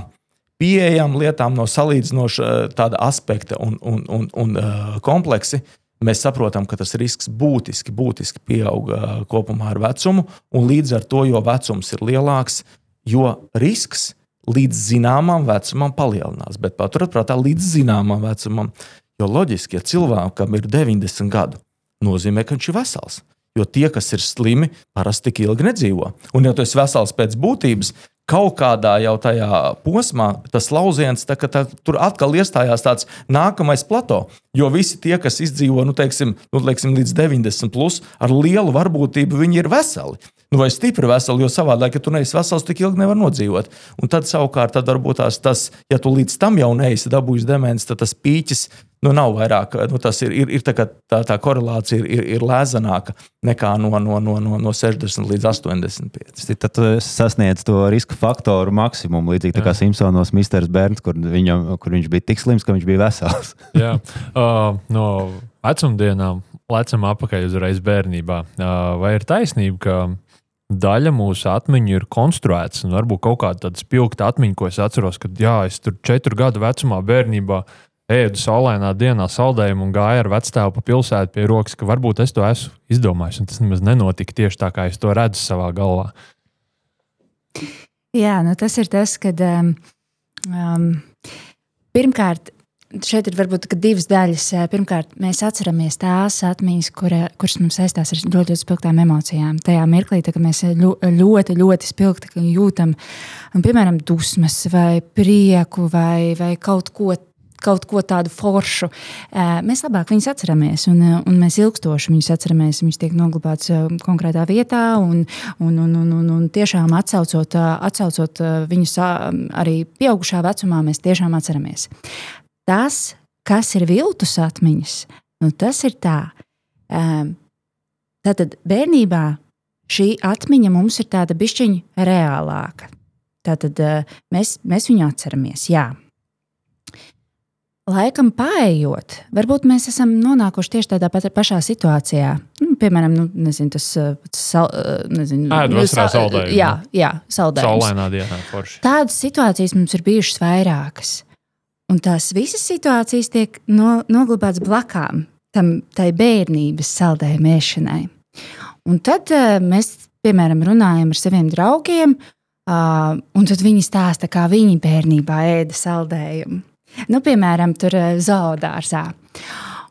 pieejam lietām no salīdzinoša eh, tāda aspekta un, un, un, un uh, kompleksi, mēs saprotam, ka tas risks būtiski, būtiski pieaug uh, kopumā ar vecumu. Līdz ar to, jo vecums ir lielāks, jo risks līdz zināmam vecumam palielinās. Bet paturiet prātā, līdz zināmam vecumam. Jo loģiski, ja cilvēkam ir 90 gadu, nozīmē, ka viņš ir vesels. Jo tie, kas ir slimi, parasti tik ilgi nedzīvo. Un, ja tu esi vesels pēc būtības, kaut kādā jau tajā posmā tas lauciens, tā, tā, tur atkal iestājās tāds nākamais plato. Jo visi tie, kas izdzīvo nu, teiksim, nu, teiksim, līdz 90, plus, ar lielu varbūtību, viņi ir veseli. Nu, vai stipri veseli, jo savādāk, ja tu neesi vesels, tik ilgi nevar nodzīvot. Un tad savukārt, tad varbūt tās, tas, ja tu līdz tam jau neesi dabūjis demenci, tad tas pīķis nu, nav vairāk. Nu, tas ir, ir, ir tā, tā, tā korelācija ir, ir, ir lēzāka nekā no, no, no, no, no 60 līdz 85. Tad tu sasniedz to riska faktoru maksimumu, līdzīgi tā kā Simpsonos Misters Bērns, kur, viņam, kur viņš bija tik slims, ka viņš bija vesels. Jā, uh, no vecumdienām lecam atpakaļ uzreiz bērnībā. Uh, vai ir taisnība, ka daļa mūsu atmiņu ir konstruēta varbūt kaut kāda tāda spilgta atmiņa, ko es atceros, kad jā, es tur četru gadu vecumā bērnībā ēdu saulainā dienā saldējumu un gāju ar vecstāvu pa pilsētu pie rokas, ka varbūt es to esmu izdomājis, un tas nemaz nenotika tieši tā, kā es to redzu savā galvā. Jā, nu tas ir tas, ka um, um, pirmkārt, šeit ir varbūt divas daļas. Pirmkārt, mēs atceramies tās atmiņas, kura, kuras mums saistās ar ļoti, ļoti spilgtām emocijām. Tajā mirklī, tā, kad mēs ļo- ļoti, ļoti spilgti jūtam, un, piemēram, dusmas vai prieku vai, vai kaut ko kaut ko tādu foršu. Eh, Mēs labāk viņus atceramies, un, eh, un mēs ilgstoši viņus atceramies. Viņus tiek noglabāts eh, konkrētā vietā, un, un, un, un, un, un tiešām atcaucot, eh, atcaucot eh, viņus arī pieaugušā vecumā, mēs tiešām atceramies. Tas, kas ir viltus atmiņas, nu, tas ir tā. Um, tātad bērnībā šī atmiņa mums ir tāda bišķiņa reālāka. Tātad uh, mēs, mēs viņu atceramies. Jā. Laikam paiet, varbūt mēs esam nonākuši tieši tādā pašā situācijā. Nu, piemēram, nu, nezinu, tas sal, nezinu, Ēdu vasarā sal- saldējumi. Jā, jā saldējums. Saulainā dienā forši. Tādas situācijas mums ir bijušas vairākas. Un tās visas situācijas tiek no, noglabātas blakām tam bērnības saldējuma ēšanai. Un tad uh, mēs, piemēram, runājam ar saviem draugiem, uh, un tad viņi stāsta, kā viņi bērnībā ēda saldējumu. Nu, piemēram, tur uh, zoodārzā.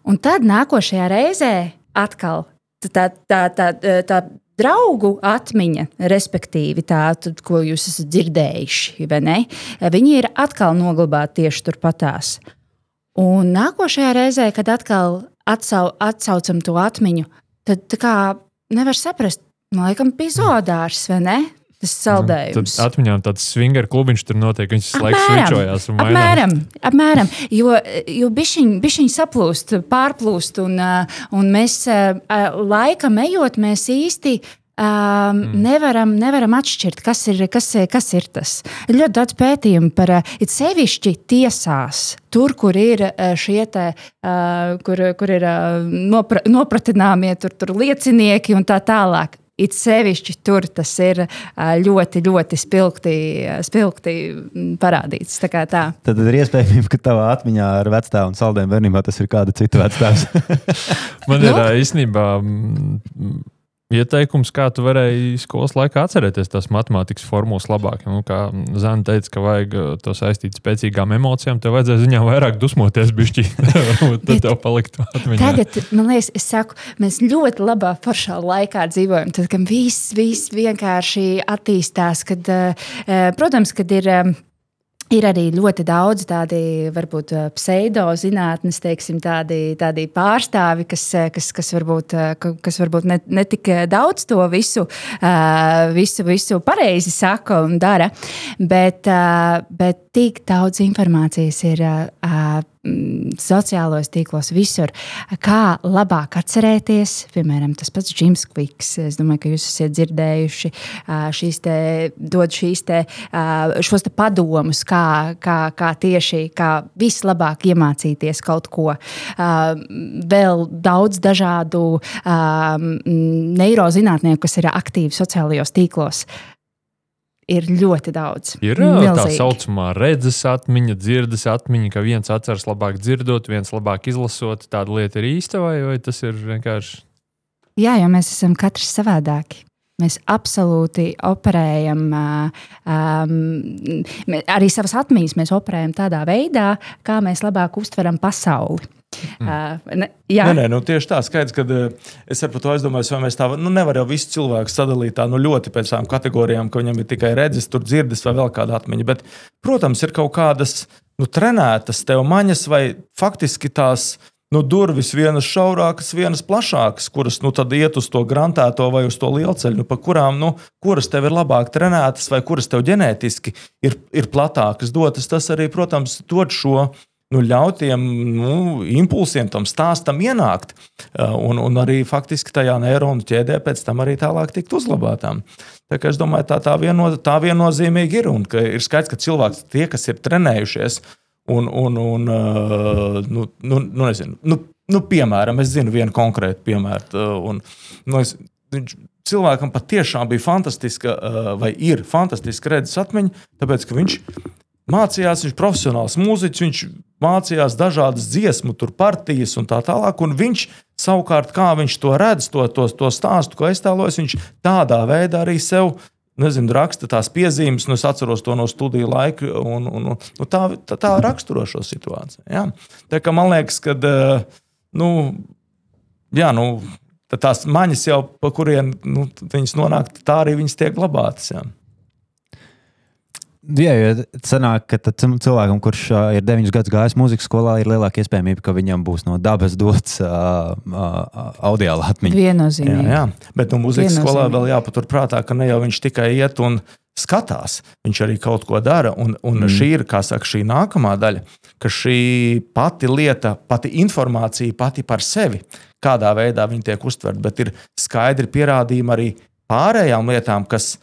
Un tad nākošajā reizē atkal tā, tā, tā, tā, tā draugu atmiņa, respektīvi tā, ko jūs esat dzirdējuši? Viņi ir atkal noglabāti tieši turpatās. Un nākošajā reizē, kad atkal atsau, atsaucam to atmiņu, tad kā nevar saprast, nu, laikam, bija zoodārs vai ne? Tas saldējums. Tad atmiņā tāds swinger klubiņš tur notiek. Viņš laiku switchojās un mainās. apmēram, apmēram. Jo, jo bišķiņ, bišķiņ saplūst, pārplūst, un, uh, un mēs uh, laikam ejot, mēs īsti um, mm. nevaram, nevaram atšķirt, kas ir, kas, kas ir tas. Ir ļoti daudz pētījumu par it sevišķi tiesās. Tur, kur ir šie te, uh, kur, kur ir uh, nopra, nopratināmie tur, tur liecinieki un tā tālāk. It sevišķi tur tas ir ļoti, ļoti spilgti, spilgti parādīts. Tā kā tā. Tad ir iespējams, ka tavā atmiņā ar vecāku un saldējumu bērnībā tas ir kāda cita vecāks. Man Nu? ir ā, īstenībā mm, ieteikums, kā tu varēji skolas laikā atcerēties tās matemātikas formulas labāk. Nu, kā Zana teica, ka vajag ā, to saistīt spēcīgām emocijām, tev vajadzēs viņām vairāk dusmoties, bišķi. Tad tev paliktu atmiņā. Tagad, man liekas, es saku, mēs ļoti labā foršā laikā dzīvojam. Tad, kad viss, viss vienkārši attīstās, kad, eh, protams, kad ir. Ir arī ļoti daudz tādu, varbūt, eh, pseidozinātnes, teiksim, tādi, tādi pārstāvi, kas, eh, kas, kas varbūt, eh, ka- kas varbūt ne, ne tik daudz to visu, visu, visu pareizi saka un dara. Bet, bet tik daudz informācijas ir sociālajos tīklos visur. Kā labāk atcerēties, piemēram, tas pats Jims Kviks. Es domāju, ka jūs esat dzirdējuši šīs te, dod šīs te, šos te padomus, kā, kā, kā tieši kā vislabāk iemācīties kaut ko. Vēl daudz dažādu mm, neirozinātnieku, kas ir aktīvi sociālajos tīklos. Ir ļoti daudz. Ir ā, tā Milzīgi. saucamā redzes atmiņa, dzirdes atmiņa, ka viens atceras labāk dzirdot, viens labāk izlasot. Tāda lieta ir īsta, vai, vai tas ir vienkārši. Jā, jo mēs esam katrs savādāki. Mēs absolūti operējam, um, arī savas atmiņas mēs operējam tādā veidā, kā mēs labāk uztveram pasauli. Mm. Uh, ne, jā, Nē, nē, nu, tieši tā, skaidrs, ka es ar to aizdomājos, vai mēs tā nu, nevaram visu cilvēku sadalīt tā nu, ļoti pēc tām kategorijām, ka viņam ir tikai redzes, tur dzirdes vai vēl kāda atmiņa. Bet, protams, ir kaut kādas nu, trenētas tev maņas vai faktiski tās. Nu, durvis vienas šaurākas, vienas plašākas, kuras nu, tad iet uz to grantēto vai uz to lielceļu, nu, pa kurām, nu, kuras tev ir labāk trenētas vai kuras tev ģenētiski ir, ir platākas dotas. Tas arī, protams, dod šo nu, ļaut tiem nu, impulsiem, tam stāstam ienākt. Uh, Un, un arī faktiski tajā neironu ķēdē pēc tam arī tālāk tikt uzlabotām. Tā kā es domāju, tā, tā, vieno, tā viennozīmīgi ir. Un ir skaidrs, ka cilvēks, tie, kas ir trenējušies, un, un, un uh, nu, nu, nu, nezinu, nu, nu, piemēram, es zinu vienu konkrētu piemēru. uh, Un, nu, es, viņš, cilvēkam patiešām bija fantastiska, uh, vai ir fantastiska redzes atmiņa, tāpēc ka viņš mācījās, viņš ir profesionāls mūziķis, viņš mācījās dažādas dziesmu, tur partijas un tā tālāk. Un viņš savukārt, kā viņš to redz, to, to, to stāstu, ko aiztēlojas, viņš tādā veidā arī sev. Nezinu, raksta tās piezīmes, nu es atceros to no studiju laika, un, un, un nu, tā, tā, tā raksturo šo situāciju. Ja? Tā kā man liekas, ka nu, jā, nu, tās maņas jau, pa kurien nu, viņas nonāk, tā arī viņas tiek glabātas. Ja? Jā, jo sanāk, ka cilvēkam, kurš ā, ir 9 gadus gājis muzikas skolā, ir lielāka iespējamība, ka viņam būs no dabas dots uh, uh, audiāla atmiņa. viennozīmīgi. Jā, jā. bet nu, mūzikas skolā vēl jāpaturprātā, ka ne jau viņš tikai iet un skatās, viņš arī kaut ko dara. Un, un mm. šī ir saka, šī nākamā daļa, ka šī pati lieta, pati informācija pati par sevi, kādā veidā viņa tiek uztverta, bet ir skaidri pierādījumi arī pārējām lietām, kas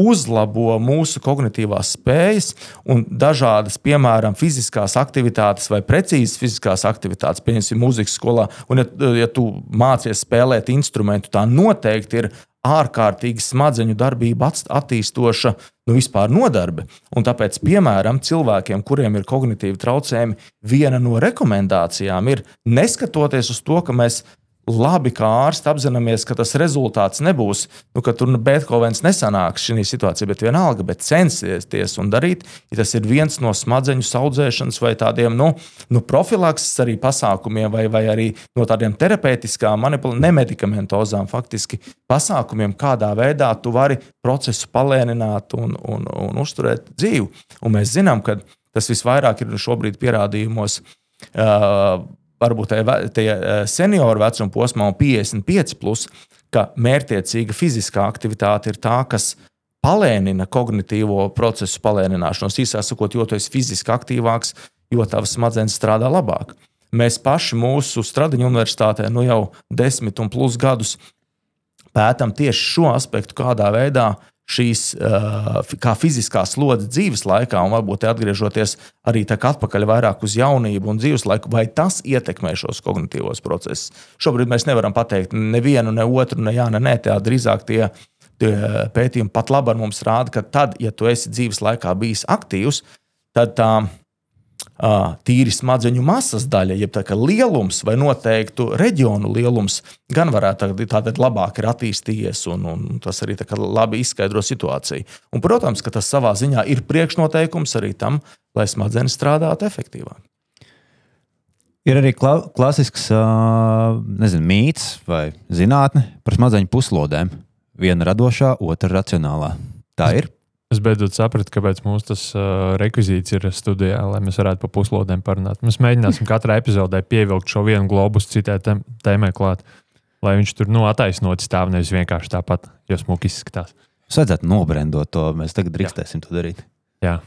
uzlabo mūsu kognitīvās spējas un dažādas, piemēram, fiziskās aktivitātes vai precīzas fiziskās aktivitātes, piemēram, mūzikas skolā. Un, ja, ja tu mācies spēlēt instrumentu, tā noteikti ir ārkārtīgi smadzeņu darbību attīstoša nu, vispār nodarbe. Un tāpēc, piemēram, cilvēkiem, kuriem ir kognitīvi traucējumi, viena no rekomendācijām ir neskatoties uz to, ka mēs labi kā ārsti apzināmies, ka tas rezultāts nebūs, nu, ka tur Beethovens nesanāks šī situācijā, bet vienalga, bet censties un darīt, ja tas ir viens no smadzeņu audzēšanas vai tādiem nu, nu, profilakses arī pasākumiem, vai, vai arī no tādiem terapeitiskām, nemedikamentozām faktiski pasākumiem, kādā veidā tu vari procesu palēnināt un, un, un uzturēt dzīvi. Un mēs zinām, ka tas visvairāk ir šobrīd pierādījumos. Uh, varbūt tie eh, senioru vecuma posmā un 55, plus, ka mērķiecīga fiziskā aktivitāte ir tā, kas palēnina kognitīvo procesu palēnināšanos. Īsāk sakot, jo tu esi fiziski aktīvāks, jo tavs smadzenes strādā labāk. Mēs paši mūsu Stradiņu universitātē nu jau desmit un plus gadus pētām tieši šo aspektu, kādā veidā šīs kā fiziskās slodzes dzīves laikā, un varbūt atgriežoties arī atpakaļ vairāk uz jaunību un dzīves laiku, vai tas ietekmē šos kognitīvos procesus. Šobrīd mēs nevaram pateikt nevienu, ne otru, ne jā, ne nē, tā drīzāk tie. Tie pētījumi pat labi mums rāda, ka tad, ja tu esi dzīves laikā bijis aktīvs, tad tā tīri smadzeņu masas daļa, jeb tā lielums vai noteiktu reģionu lielums, gan varētu tādēt labāk ir attīstījies, un, un tas arī labi izskaidro situāciju. Un, protams, ka tas savā ziņā ir priekšnoteikums arī tam, lai smadzenes strādātu efektīvāk. Ir arī kla klasisks nezinu, mīts vai zinātne par smadzeņu puslodēm. Viena radošā, otra racionālā. Tā ir. Es beidzot sapratu, kāpēc mums tas uh, rekvizīts ir studijā, lai mēs varētu pa puslodēm parunāt. Mēs mēģināsim katrā epizodē pievilkt šo vienu globus citai tēmai klāt, lai viņš tur nu, attaisnot stāv nevis vienkārši tāpat, jo smuki izskatās. Jūs vajadzētu nobrendot to, mēs tagad drīkstēsim to darīt. Jā.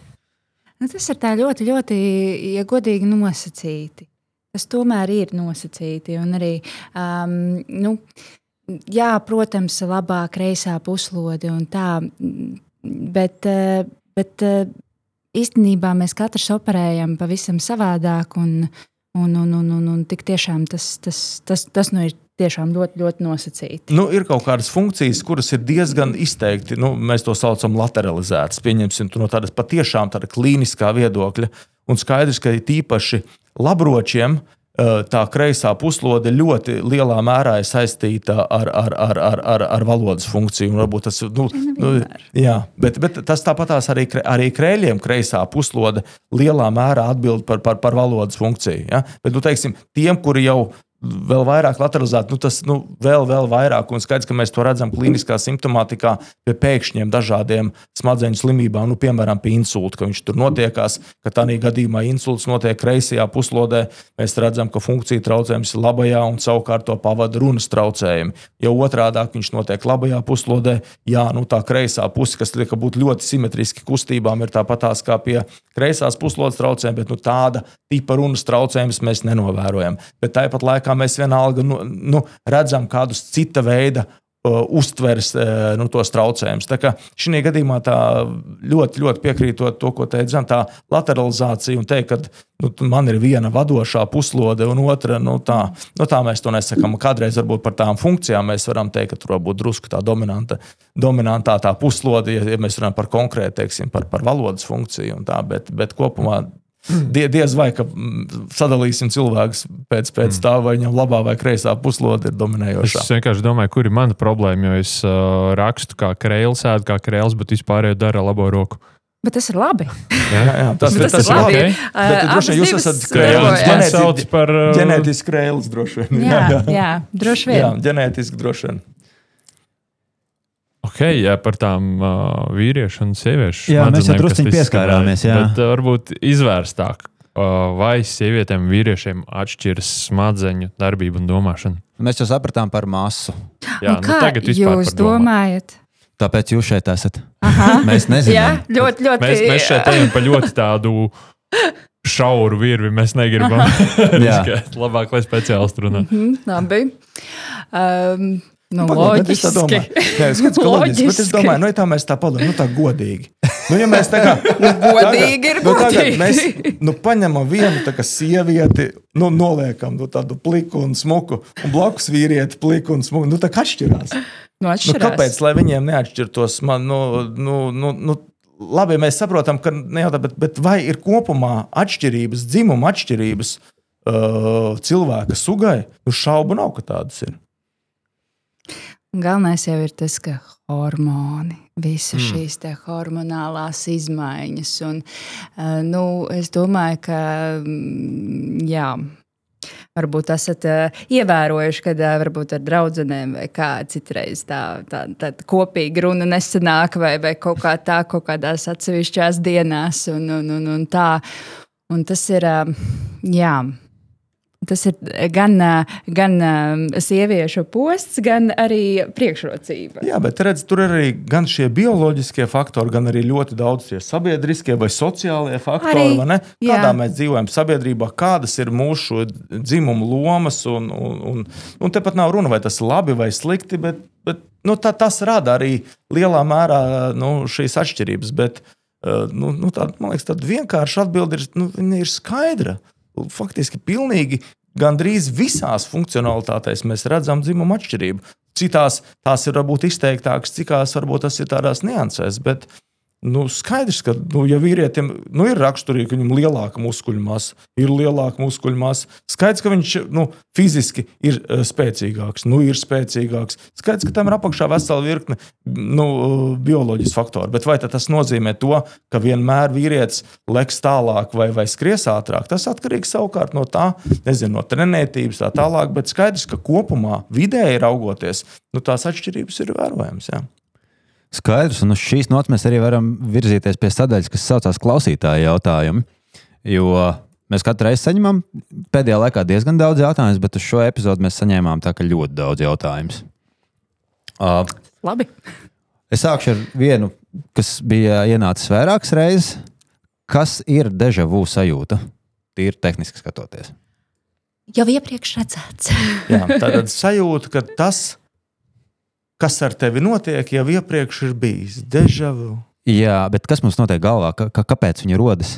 Nu, tas ir ļoti, ļoti, ja godīgi nosacīti. Tas tomēr ir nosacīti. Un arī, um, nu, jā, protams, labā kreisā puslode un tā Bet, eh, bet eh, īstenībā mēs katrs operējam pavisam savādāk. Un, un, un, un, un, un tik tiešām tas, tas, tas, tas nu ir tiešām ļoti, ļoti nosacīti. Nu, ir kaut kādas funkcijas, kuras ir diezgan izteikti, nu, mēs to saucam lateralizētas. Pieņemsim no tādas patiešām tāda klīniskā viedokļa. Un skaidrs, ka īpaši labročiem tā kreisā puslode ļoti lielā mērā ir saistīta ar, ar, ar, ar, ar, ar valodas funkciju. Varbūt tas nu, nu, jā, bet, bet tas tāpatās arī, arī krēļiem kreisā puslode lielā mērā atbild par, par, par valodas funkciju. Ja? Bet, nu, teiksim, tiem, kuri jau vēl vairāk lateralizēt, nu, tas nu, vēl, vēl vairāk. Un skaidrs, ka mēs to redzam kliniskā simptomātikā pie pēkšņiem dažādiem smadzeņu slimībām, nu, piemēram, pie insulta, ka viņš tur notiekās, ka tādā gadījumā insults notiek kreisajā puslodē. Mēs redzam, ka funkcija traucējums ir labajā un savukārt to pavada runas traucējumi. Ja otrādi viņš notiek labajā puslodē, jā, nu, tā kreisā puse, kas liek būt ļoti simetriski kustībām, ir tāpatās kā pie kreisās puslodes traucējumiem, bet nu, tāda tipa runas traucējumus mēs nenovērojam. Bet tāpat laikā kā mēs vienalga nu, nu, redzam kādus cita veida uztveres uh, nu, tos traucējumus. Šī gadījumā tā ļoti, ļoti piekrītot to, ko teica, tā lateralizācija un teikt, ka nu, man ir viena vadošā puslode un otra, nu, tā, nu, tā mēs to nesakām. Kādreiz varbūt par tām funkcijām mēs varam teikt, ka tur var būt drusku tā dominanta, dominantā tā puslode, ja, ja mēs runājam par konkrēti, teiksim, par, par valodas funkciju un tā, bet, bet kopumā Die, diez vai mm, sadalīsim cilvēkus pēc, pēc mm. tā, vai viņam labā vai kreisā puslode ir dominējoša. Es vienkārši domāju, kur ir mana problēma, jo es uh, rakstu kā krēls, ēdu kā krēls, bet vispār jau dara labo roku. Bet tas ir labi. Jā, jā tas, tas, tas ir labi. Okay. Bet, uh, droši vien jūs esat krēls. Man sauc par uh... ģenētiski krēls, droši vien. Jā, jā, jā droši vien. Jā, ģenētiski droši vien. Okay, jā, par tām uh, vīriešu un sieviešu jā, mēs jau druskuļi pieskārāmies. Jā. Bet, uh, varbūt izvērstāk, uh, vai sievietēm un vīriešiem atšķiras smadzeņu darbība un domāšana. Mēs jau sapratām par masu. Jā, nu, kā jūs domājat? Tāpēc jūs šeit esat. Aha. Mēs Jā, nezinām. ļoti, ļoti. Mēs, mēs šeit ejam pa ļoti tādu šauru virvi. Mēs negribam Jā. Labāk, lai speciālisti runā. Mhm, Labi. Um, nu, Pagaid, bet es loģiski. domāju. Nē, es ka loģiski. Bet es Loģiski. domāju, nu, ja tā mēs tā padomājam, nu tā godīgi. Nu, ja mēs tā kā Godīgi ir nu, tagad godīgi. mēs nu, paņemam vienu kā sievieti, nu, noliekam nu, tādu pliku un smuku, un blakus vīrieti pliku un smuku. Nu, tā kā atšķirās. Nu, Nu, atšķirās. kāpēc, lai viņiem neatšķirtos? Man, nu, nu, nu, nu, labi, mēs saprotam, ka ne jau tā, bet, bet vai ir kopumā atšķirības, dzimuma atšķirības uh, cilvēka sugai? Nu, šaubu nav, ka tādas ir. Galvenais jau ir tas, ka hormoni, visas mm. šīs hormonālās izmaiņas. Un, uh, nu, es domāju, ka mm, jā. Varbūt esat uh, ievērojuši, ka uh, varbūt ar draugiem vai kā citreiz tā, tā, tā kopīga runa nesanāk, vai, vai kaut kā tā, kaut kādās atsevišķās dienās. Un, un, un, un tā. un tas ir, jā, Tas ir gan, uh, gan uh, sieviešu posts, gan arī priekšrocība. Jā, bet redz, tur ir arī gan šie bioloģiskie faktori, gan arī ļoti daudz tie sabiedriskie vai sociālie faktori. Arī, vai ne? jā. Kādā mēs dzīvojam sabiedrībā, kādas ir mūsu dzimumu lomas. Un, un, un, un tepat nav runa, vai tas ir labi vai slikti, bet, bet nu, tā, tas rada arī lielā mērā nu, šīs atšķirības. Bet, uh, nu, nu, tā, man liekas, tāda vienkārša atbilde ir, nu, ir skaidra. Faktiski pilnīgi gandrīz visās funkcionalitātēs mēs redzam dzimumu atšķirību. Citās tās ir varbūt izteiktākas, citās varbūt tas ir tādās niansēs. Bet nu, skaidrs, ka, nu, ja vīrietim nu, ir raksturīgi, ka viņam ir lielāka muskuļu masa, ir lielāka muskuļu masa, skaidrs, ka viņš nu, fiziski ir uh, spēcīgāks, nu, ir spēcīgāks. Skaidrs, ka tam ir apakšā vesela virkne nu, bioloģisku faktoru. Bet vai tas nozīmē to, ka vienmēr vīrietis leks tālāk vai, vai skries ātrāk? Tas atkarīgs savukārt no tā, nezinu, no trenētības tā tālāk. Bet skaidrs, ka kopumā vidēji raugoties, nu, tās atšķirības ir vērojamas. Jā. Skaidrs, un uz šīs nots mēs arī varam virzīties pie sadaļas, kas saucās klausītāja jautājumi. Jo mēs katru reizi saņemam pēdējā laikā diezgan daudz jautājumu, bet uz šo epizodu mēs saņēmām tā, ļoti daudz jautājumu. Uh, Labi. es sākšu ar vienu, kas bija ienācis vairākas reizes. Kas ir deja vu sajūta? Tīri tehniski skatoties. Jau iepriekš redzēts. Jā, tātad sajūta, ka tas, kas ar tevi notiek, jau iepriekš ir bijis dežavu. Jā, bet kas mums notiek galvā? Ka, kāpēc viņi rodas?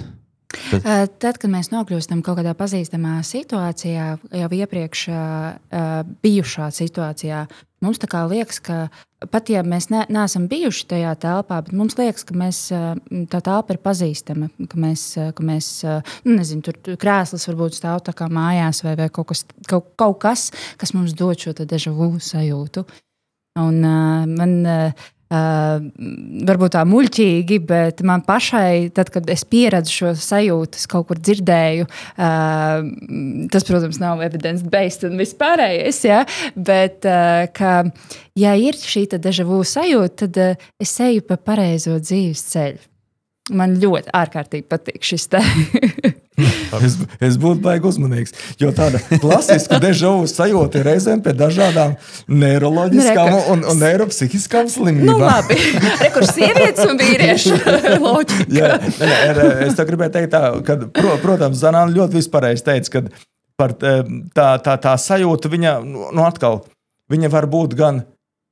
Uh, Tad, kad mēs nokļūstam kaut kādā pazīstamā situācijā, jau iepriekš uh, uh, bijušā situācijā, mums tā kā liekas, ka pat ja mēs ne, neesam bijuši tajā telpā, bet mums liekas, ka mēs, uh, tā telpa ir pazīstama, ka mēs, uh, ka mēs uh, nu, nezinu, tur krēsls varbūt stāv tā kā mājās vai, vai kaut, kas, kaut, kaut kas, kas mums dod šo deja vu sajūtu. Un, uh, man, uh, Uh, varbūt tā muļķīgi, bet man pašai, tad, kad es pieredzu šo sajūtu, kaut kur dzirdēju, uh, tas, protams, nav evidence-based un vispārējais, ja, bet, uh, ka, ja ir šī deja vu sajūta, tad uh, es eju pa pareizo dzīves ceļu. Man ļoti ārkārtīgi patīk šis te. Es, es būtu baigi uzmanīgs. Jo tāda klasiska dežavu sajūta ir reizēm pie dažādām neiroloģiskām Reka. un, un neiropsihiskām nu, slimībām. labi, rekurs sievietes un vīriešu loģika. Jā, nē, nē, ir, es tā gribēju teikt, tā, ka, pro, protams, Zanāna ļoti vispārējais teica, ka par, eh, tā, tā, tā sajūta viņa, nu, atkal, viņa var būt gan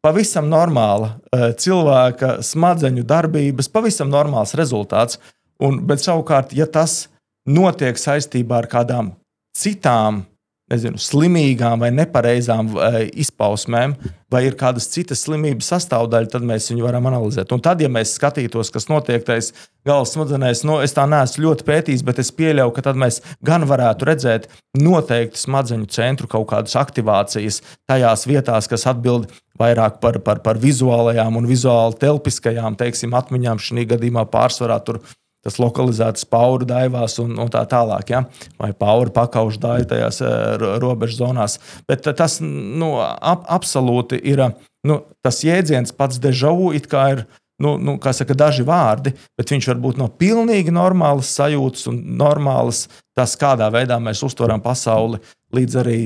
pavisam normāla eh, cilvēka smadzeņu darbības, pavisam normāls rezultāts. Un, bet savukārt, ja tas notiek saistībā ar kādām citām nezinu, slimīgām vai nepareizām eh, izpausmēm, vai ir kādas citas slimības sastāvdaļa, tad mēs viņu varam analizēt. Un tad, ja mēs skatītos, kas notiek tajās galvas smadzenēs, nu, es tā neesmu ļoti pētījis, bet es pieļauju, ka tad mēs gan varētu redzēt noteikti smadzeņu centru kaut kādas aktivācijas tajās vietās, kas atbild vairāk par, par, par vizuālajām un vizuāli telpiskajām teiksim, atmiņām. Šī gadījumā pārsvarā tur tas lokalizēts pauru daivās un, un tā tālāk, ja? vai pauru pakaušu daivu tajās eh, robežu zonās. Bet eh, tas nu, ap, absolūti ir nu, tas jēdziens pats dežavu, it kā ir. Nu, nu, kā saka, daži vārdi, bet viņš var būt no pilnīgi normālas sajūtas un normālas tas, kādā veidā mēs uztveram pasauli līdz arī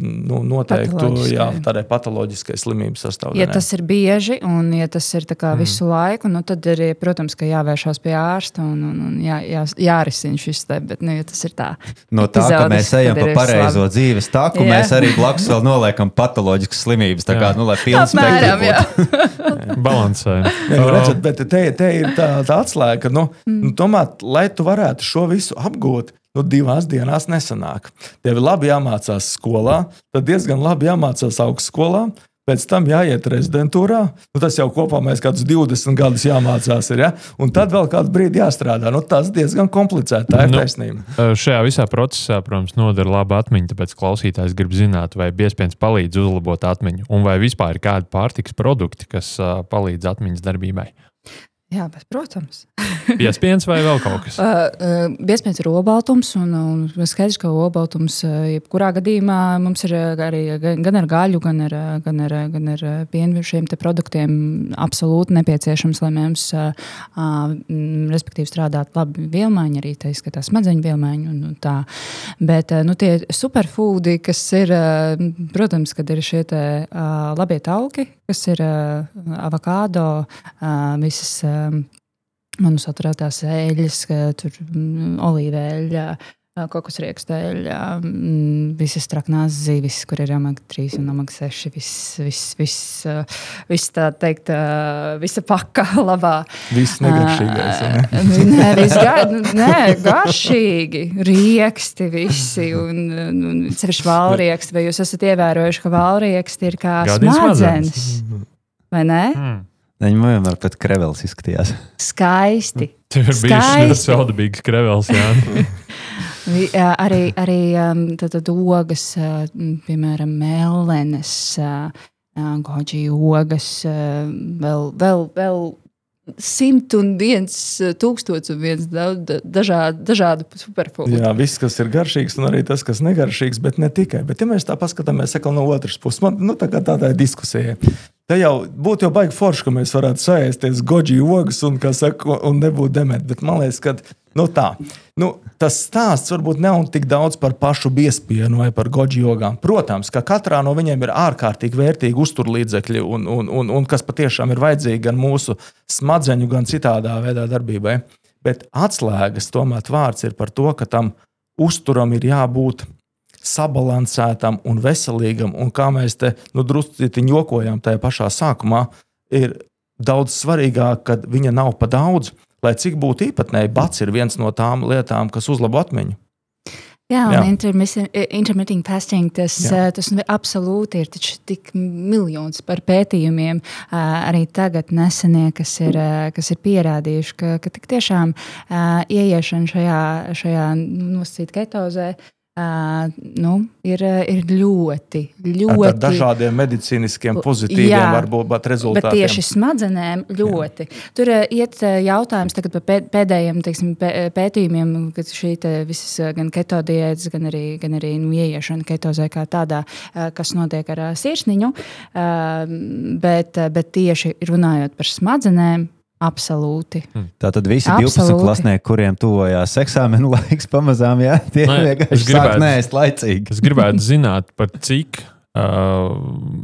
nu, noteiktu jā, tādai patoloģiskai slimības sastāvdaļai. Ja tas ir bieži un ja tas ir tā kā visu laiku, nu, tad ir, protams, ka jāvēršās pie ārsta un, un, un jā, jā, jārisina šis te. Bet, nu, ja tas ir tā, No tā, ka mēs ejam pa pareizo labi. dzīves taku, Jā. mēs arī blakus vēl noliekam patoloģiskas slimības. Tā kā, Jā. nu, lai pilns Apmēram, jā. Balansē. Nē, nu, redzat, bet te, te ir tā, tā atslēga, ka, nu, nu, tomēr, lai tu varētu šo visu apgūt, nu, divās dienās nesanāk. Tev ir labi jāmācās skolā, tad diezgan labi jāmācās augstskolā. Pēc tam jāiet rezidentūrā. Nu, tas jau kopā mēs kādus 20 gadus jāmācās. Ir, ja? Un tad vēl kādu brīdi jāstrādā. Nu, tas diezgan komplicēti. Tā ir Nu, taisnība. Šajā visā procesā, protams, noder laba atmiņa. Tāpēc klausītājs grib zināt, vai biezpiens palīdz uzlabot atmiņu, un vai vispār ir kādi pārtiks produkti, kas palīdz atmiņas darbībai. Jā, bet, protams. Biezpiens vai vēl kaut kas? Uh, uh, Biezpiens ir obaltums, un, un skaidrs, ka obaltums, uh, jebkurā gadījumā mums ir uh, arī gan ar gaļu, gan ar, gan ar, gan ar pienu šiem produktiem absolūti nepieciešams, lai mēs, uh, respektīvi, strādātu labi vielmaiņa, arī tā izskatā smadzeņu vielmaiņa. Un, un tā. Bet nu, tie superfoodi, kas ir, protams, kad ir šie te, uh, labie tauki, kas ir uh, avokado, uh, visas. Um, monosaturētās eļļas, ka tur mm, olīveļa, kokosrieksteļa, mm, visas traknās zivis, kur ir omega-3 un omega-6. Viss, viss, viss, uh, viss tā teikt, visa paka labā. Viss negaršīgais. ja ne? Nē, viss gar, nē, garšīgi. Rieksti visi. Un, un sevišķi valrieksti. Vai jūs esat ievērojuši, ka valrieksti ir kā smadzenes. Vai ne? Mm. Viņi vienmēr pēc krevels izskatījās. Skaisti. Tev ir bijis Skaisti. saudabīgs krevels, jā. Arī, arī tad, tad ogas, piemēram, ā, goji ogas, vēl, vēl, vēl simt un viens tūkstots un viens daudz dažādu, dažādu superfoodu. Jā, viss, kas ir garšīgs, un arī tas, kas negaršīgs, bet ne tikai. Bet, ja mēs tā paskatāmies no otras puses, man nu, tā kā tādā diskusijā. Te jau būtu jau baigi forši, ka mēs varētu sēsties goji ogas un, kā saka, un nebūt dementi. Bet man liekas, ka nu, tā, nu, tas stāsts varbūt nav tik daudz par pašu biespienu vai par goji ogām. Protams, ka katrā no viņiem ir ārkārtīgi vērtīgi uzturlīdzekļi, un, un, un, un kas patiešām ir vajadzīgi gan mūsu smadzeņu, gan citādā veidā darbībai. Bet atslēgas tomēr vārds ir par to, ka tam uzturam ir jābūt sabalansētam un veselīgam. Un kā mēs te nu, drusku jokojām tajā pašā sākumā, ir daudz svarīgāk, ka viņa nav pa daudz. Lai cik būtu īpatnēji, bats ir viens no tām lietām, kas uzlabo atmiņu. Jā, un intermittent, fasting tas, Jā. ā, tas nu absolūti ir tik miljons par pētījumiem. ā, Arī tagad nesenie, kas ir, ā, kas ir pierādījuši, ka, ka tiešām ieiešana šajā, šajā nosacītā ketozē ā, nu, ir, ir ļoti, Ar ļoti. dažādiem medicīniskiem pozitīviem, Jā. varbūt bet Bet rezultātiem. tieši smadzenēm ļoti. Jā. Tur uh, iet uh, jautājums par pē- pēdējiem teiksim, pē- pētījumiem, kad šī visas uh, gan keto diētas, gan arī, gan arī nu, ieiešana ketozē kā tādā, uh, kas notiek ar uh, sirsniņu. Uh, bet, uh, bet tieši runājot par smadzenēm, absolūti. Tātad visi Absolūti. 12 klasnieki, kuriem tuvojās eksāmena laiks, pamazām jā, tie Nē, es vienkārši gribētu- nēst laicīgi. Es gribētu zināt, par cik,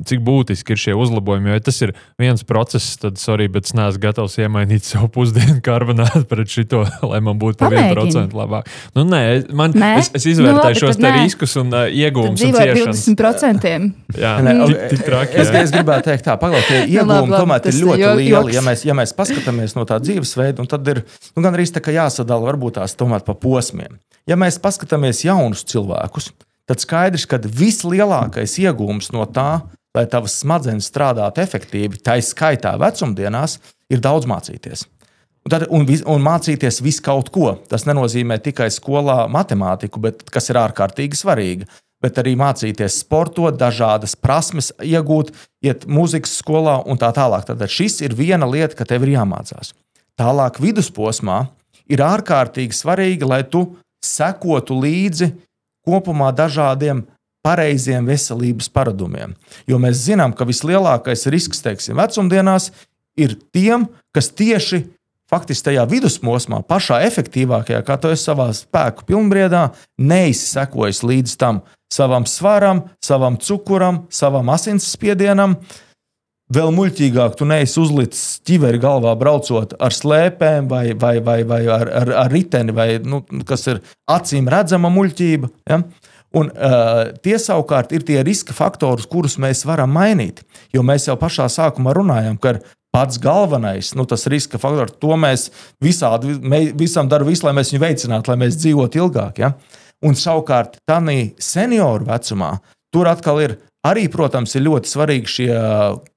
cik būtiski ir šie uzlabojumi. Jo ja tas ir viens process, tad, sorry, bet es neesmu gatavs iemainīt savu pusdienu karbonātu pret šito, lai man būtu par Pamēģini. 1% labāk. Nu, nē, man, Nē? es, es izvērtēju Nu, šos riskus un uh, iegūmus. un dzīvo ar ciešanas. 20%. Jā, Nē, tik, tik traki. Es, es gribētu teikt, tā, pagaidi, tie Nu, iegūmi labi, tomēr ir ļoti jo- lieli. Ja mēs, ja mēs paskatāmies no tā dzīvesveida, un tad ir nu, gan arī tā, ka jāsadala varbūt tās tomēr pa posmiem. Ja mēs paskatāmies jaunus cilvēkus, tad skaidrs, ka vislielākais iegūms no tā, lai tavas smadzenes strādātu efektīvi, tā izskaitā vecumdienās, ir daudz mācīties. Un, tad, un, un mācīties visu kaut ko. Tas nenozīmē tikai skolā matemātiku, bet kas ir ārkārtīgi svarīgi. Bet arī mācīties sportot, dažādas prasmes iegūt, iet muzikas skolā un tā tālāk. Tad šis ir viena lieta, ka tev ir jāmācās. Tālāk, vidusposmā ir ārkārtīgi svarīgi, lai tu sekotu līdzi kopumā dažādiem pareiziem veselības paradumiem. Jo mēs zinām, ka vislielākais risks, teiksim, vecumdienās ir tiem, kas tieši faktiski tajā vidusposmā, pašā efektīvākajā, kā to es savā spēku pilnbriedā, neizsekojas līdz tam, savam svaram, savam cukuram, savam asinsspiedienam. Vēl muļķīgāk, tu neesi uzlicis ķiveri galvā, braucot ar slēpēm vai, vai, vai, vai ar, ar, ar riteni, vai, nu, kas ir acīm redzama muļķība. Ja? Un, uh, tie savukārt ir tie riska faktori, kurus mēs varam mainīt. Jo mēs jau pašā sākumā runājām, ka pats galvenais, nu, tas riska faktors, to mēs visādi, mē, visam darām visu, lai mēs viņu veicinātu, lai mēs dzīvotu ilgāk. Ja? Un savukārt, tādā senioru vecumā, tur atkal ir arī, protams, ir ļoti svarīgi šie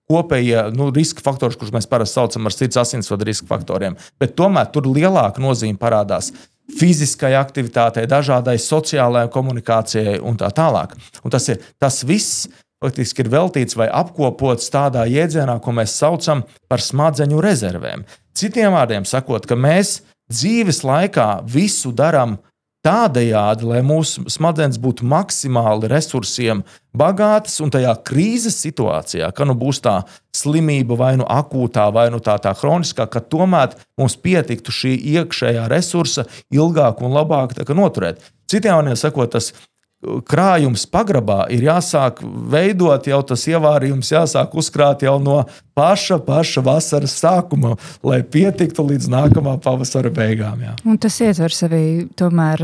kopējie nu, riska faktori, kurus mēs parasti saucam par sirds asinsvadu riska faktoriem. Bet tomēr tur lielāka nozīme parādās fiziskai aktivitātei, dažādai sociālajai komunikācijai un tā tālāk. Un tas, ir, tas viss faktiski ir veltīts vai apkopots tādā jēdzienā, ko mēs saucam par smadzeņu rezervēm. Citiem vārdiem sakot, ka mēs dzīves laikā visu darām tādējādi, lai mūsu smadzenes būtu maksimāli resursiem bagātas, un tajā krīzes situācijā, ka nu būs tā slimība, vai nu akūtā, vai nu tā, tā kroniskā, ka tomēr mums pietiktu šī iekšējā resursa ilgāk un labāk noturēt. Citiem vārdiem sakot, tas krājums pagrabā ir jāsāk veidot, jau tas ievārījums jāsāk uzkrāt jau no paša, paša vasaras sākuma, lai pietiktu līdz nākamā pavasara beigām. Jā. Un tas ietver sevī tomēr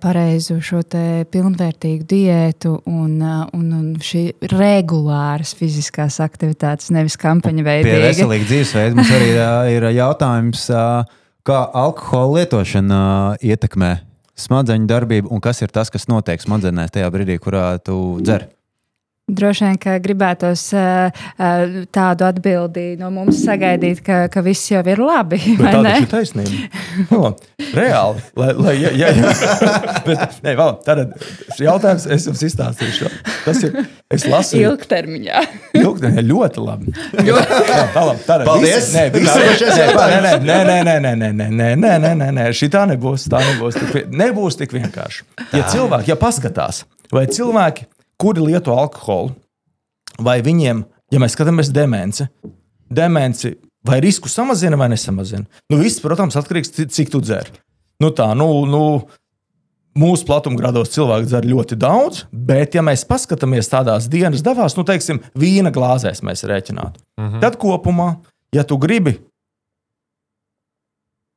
pareizu šo pilnvērtīgu diētu un, un, un šī regulāras fiziskās aktivitātes, nevis kampaņa veidīga. Pie veselīga dzīvesveida mums arī ir jautājums, kā alkohola lietošana ietekmē smadzeņu darbību un kas ir tas, kas notiek smadzenēs tajā brīdī, kurā tu dzer? Droši vien, ka gribētos uh, uh, tādu atbildi no mums sagaidīt, ka, ka viss jau ir labi. Tā ir taisnība. No, reāli. Lai, lai, ja, ja, ja. Bet, ne, vēl, tad jautājums es jums izstāstīšu. Tas ir. Es lasīju. Ilgtermiņā. Ilgtermiņā ļoti labi. Ļoti labi. Tad, Paldies. Nē, nē, nē, nē, nē, nē, nē, nē, nē, nē, nē, nē, nē. Šī tā nebūs. Tā nebūs tik, nebūs tik vienkārši. Ja cilvēki, ja paskatās, vai cilvēki kuri lieto alkoholu, vai viņiem, ja mēs skatāmies demence, demence vai risku samazina vai nesamazina. Nu, viss, protams, atkarīgs no tā, cik tu dzer. Nu, tā, nu, nu, Mūsu platumgrados cilvēki dzer ļoti daudz, bet, ja mēs paskatāmies tādās dienas devās, nu, teiksim, vīna glāzēs mēs rēķinātu, mhm. -huh. tad kopumā, ja tu gribi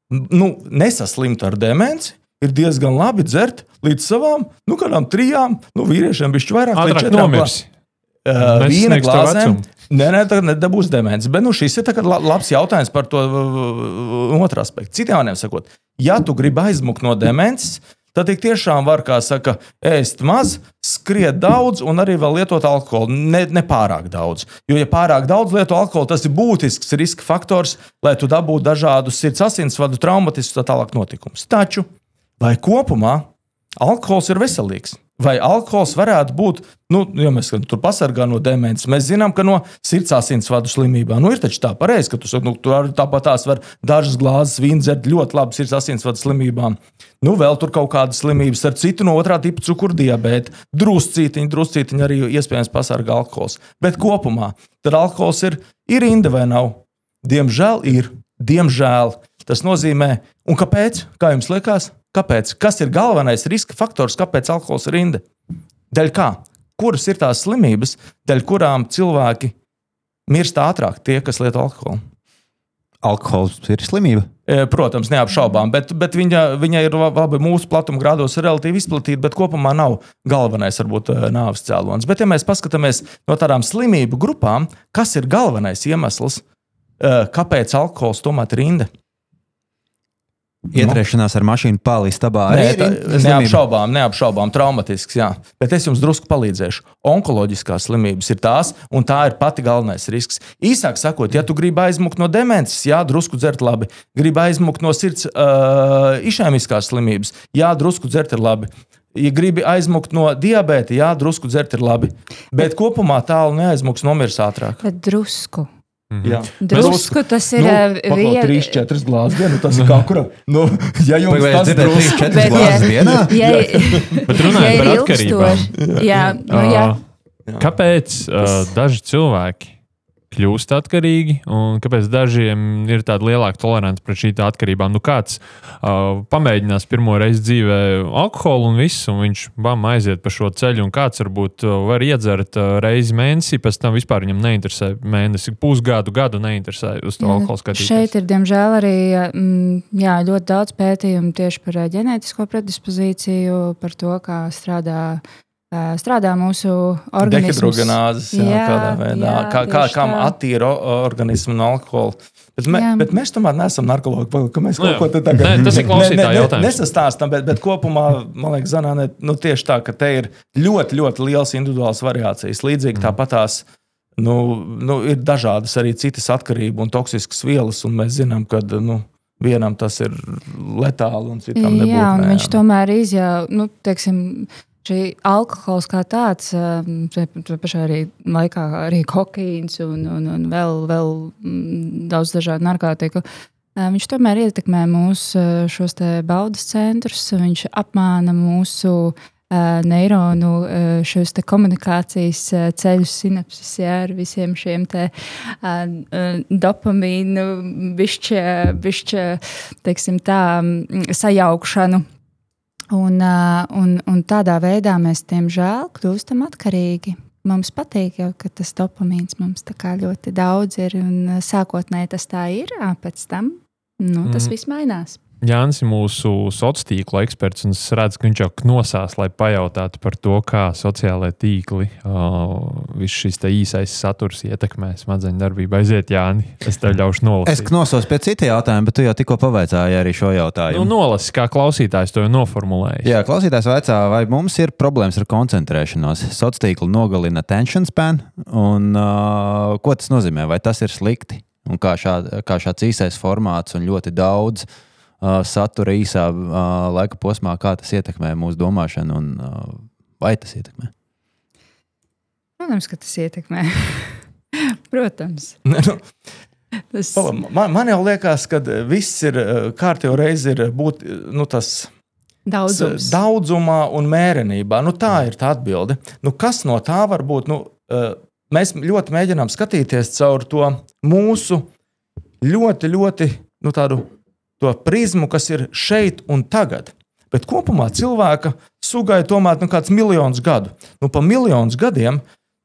nu, nesaslimt ar demenci, ir diezgan labi dzert līdz savām, nu, kādām trijām, nu, vīriešiem bišķi vairāk, līdz četrām glāzēm. Uh, vīna glāzēm. Nē, nē, tā nebūs demence. Bet nu, šis ir labs jautājums par to otru aspektu. Citiem vārdiem sakot, ja tu gribi aizmukt no demences, tad tik tiešām var, kā saka, ēst maz, skriet daudz un arī lietot alkoholu. Ne, ne pārāk daudz. Jo, ja pārāk daudz lieto alkoholu, tas ir būtisks riska faktors, lai tu dabūtu dažādus sirds asinsvadu traumatiskus un tā tālāk notikumus. Taču vai kopumā alkohols ir veselīgs? Vai alkohols varētu būt, nu, ja mēs tur pasargājam no demences, mēs zinām, ka no sirds asinsvadu slimībām, nu, ir taču tā pareizi, ka tu, nu, tu tāpat tās var dažas glāzes vīnu dzert ļoti labi sirds asinsvadu slimībām. Nu, vēl tur kaut kādas slimības ar citu no otrā tipa cukurdiabēta, druscītiņa, druscītiņa arī iespējams pasargā alkohols. Bet kopumā tad alkohols ir, ir inde vai nav? Diemžēl ir. Diemžēl tas nozīmē, un kāpēc? Kā jums liekas? Kāpēc? Kas ir galvenais riska faktors, kāpēc alkohols ir rinda? Dēļ kā? Kuras ir tās slimības, dēļ kurām cilvēki mirst ātrāk, tie, kas lieto alkoholu? Alkohols ir slimība. E, protams, neapšaubām, bet, bet viņa, viņa ir labi mūsu platuma grādos relatīvi izplatīta, bet kopumā nav galvenais, varbūt, e, nāves cēlonis. Bet, ja mēs paskatāmies no tādām slimību grupām, kas ir galvenais iemesls, e, kāpēc alkohols tomēr ir rinda? Ietriešanās ar mašīnu palīstabā arī tā, neapšaubām, neapšaubām traumatisks. Jā. Bet es jums drusku palīdzēšu. Onkoloģiskās slimības ir tās, un tā ir pati galvenais risks. Īsāk sakot, ja tu gribi aizmukt no demences, jā, drusku dzert labi. Gribi aizmukt no sirds uh, išēmiskās slimības, jā, drusku dzert ir labi. Ja gribi aizmukt no diabēta, jā, drusku dzert ir labi. Bet kopumā tālu neaizmuks, nomirs ātrāk. Bet drusku. Mhm. Drusku tas ir. Nu, viena... Trīs, četras glāzes dienā. Tas ir kā kura. Nu, ja jums tas ir trīs, četras glāzes dienā? Jā, bet runājot par atkarībām. Jā, nu, jā. Kāpēc uh, daži cilvēki kļūst atkarīgi, un kāpēc dažiem ir tāda lielāka tolerance pret šīm atkarībām. Nu, kāds uh, pamēģinās pirmo reizi dzīvē alkoholu un viss, un viņš bam aiziet pa šo ceļu, un kāds varbūt var iedzert uh, reizi mēnesī, pēc tam vispār viņam neinteresē mēnesi, pusgadu, gadu neinteresē uz to alkoholu skatīties. Šeit ir, diemžēl, arī mm, jā, ļoti daudz pētījumu tieši par ģenētisko predispozīciju, par to, kā strādā strādā mūsu organisms. Dehidrogenāzes, jā, Jā, kādā veidā. jā, kā, kā, tā. attīra organismu no alkohola. Bet, me, Jā. bet mēs tomēr neesam narkotiķi. Ka Mēs Nu kaut ko te tagad Nē, tas ir klausītāja jautājums. Nesastāstām, bet, bet kopumā, man liekas, Zanāne, nu, tieši tā, ka te ir ļoti, ļoti liels individuāls variācijas. Mm. Līdzīgi tāpatās nu, nu, ir dažādas arī citas atkarības un toksiskas vielas, un mēs zinām, ka nu, vienam tas ir letāli un citam nebūtu. Jā, un nē. viņš tomēr izjauja, nu, teiksim, šī alkohols kā tāds, te pašā arī laikā arī kokaīns un, un, un vēl, vēl mm, daudz dažādu narkotiku. Uh, Viņš tomēr ietekmē mūsu uh, šos baudas centrus, viņš apmāna mūsu uh, neironu uh, šos te komunikācijas ceļus, sinapses jā, ar visiem šiem te uh, dopamīnu, bišķi, bišķi, teiksim tā, mm, sajaukšanu. Un, un, un tādā veidā mēs, diemžēl, kļūstam atkarīgi. Mums patīk, jau, ka tas dopamīns mums ļoti daudz ir. Sākotnēji tas tā ir, pēc tam nu, tas Mhm. viss mainās. Jānis ir mūsu sociālā tīkla eksperts, un es redzu, ka viņš jau nosās, lai pajautātu par to, kā sociālai tīkli, uh, viss šis īsais saturs ietekmē smadzeņu darbību. Aiziet, Jāni, es tev ļaušu Es nolasīt. knosos pie cita jautājuma, bet tu jau tikko pavaicāji arī šo Nu, jautājumu. nolasi, kā klausītājs to noformulēja. Jā, klausītājs vaicā, vai mums ir problēmas ar koncentrēšanos. Sociālā tīkla nogalina attention span, un uh, ko tas nozīmē? Vai tas ir slikti? Un kā, šā, kā šāds īsais formāts un ļoti daudz uh, satura īsā uh, laika posmā, kā tas ietekmē mūsu domāšanu, un uh, vai tas ietekmē? Protams, ka tas ietekmē. Protams. Ne, nu, Tas Pala, Man, man jau liekas, ka viss ir kārtībā reizē ir būt nu, tas daudzums. daudzumā un mērenībā. Nu, tā ir tā atbilde. Nu, kas no tā var būt? Nu, mēs ļoti mēģinām skatīties caur to mūsu ļoti, ļoti nu, tādu to prizmu, kas ir šeit un tagad. Bet kopumā cilvēka sugai tomēr nu, kāds miljonus gadu. Nu, pa miljonus gadiem,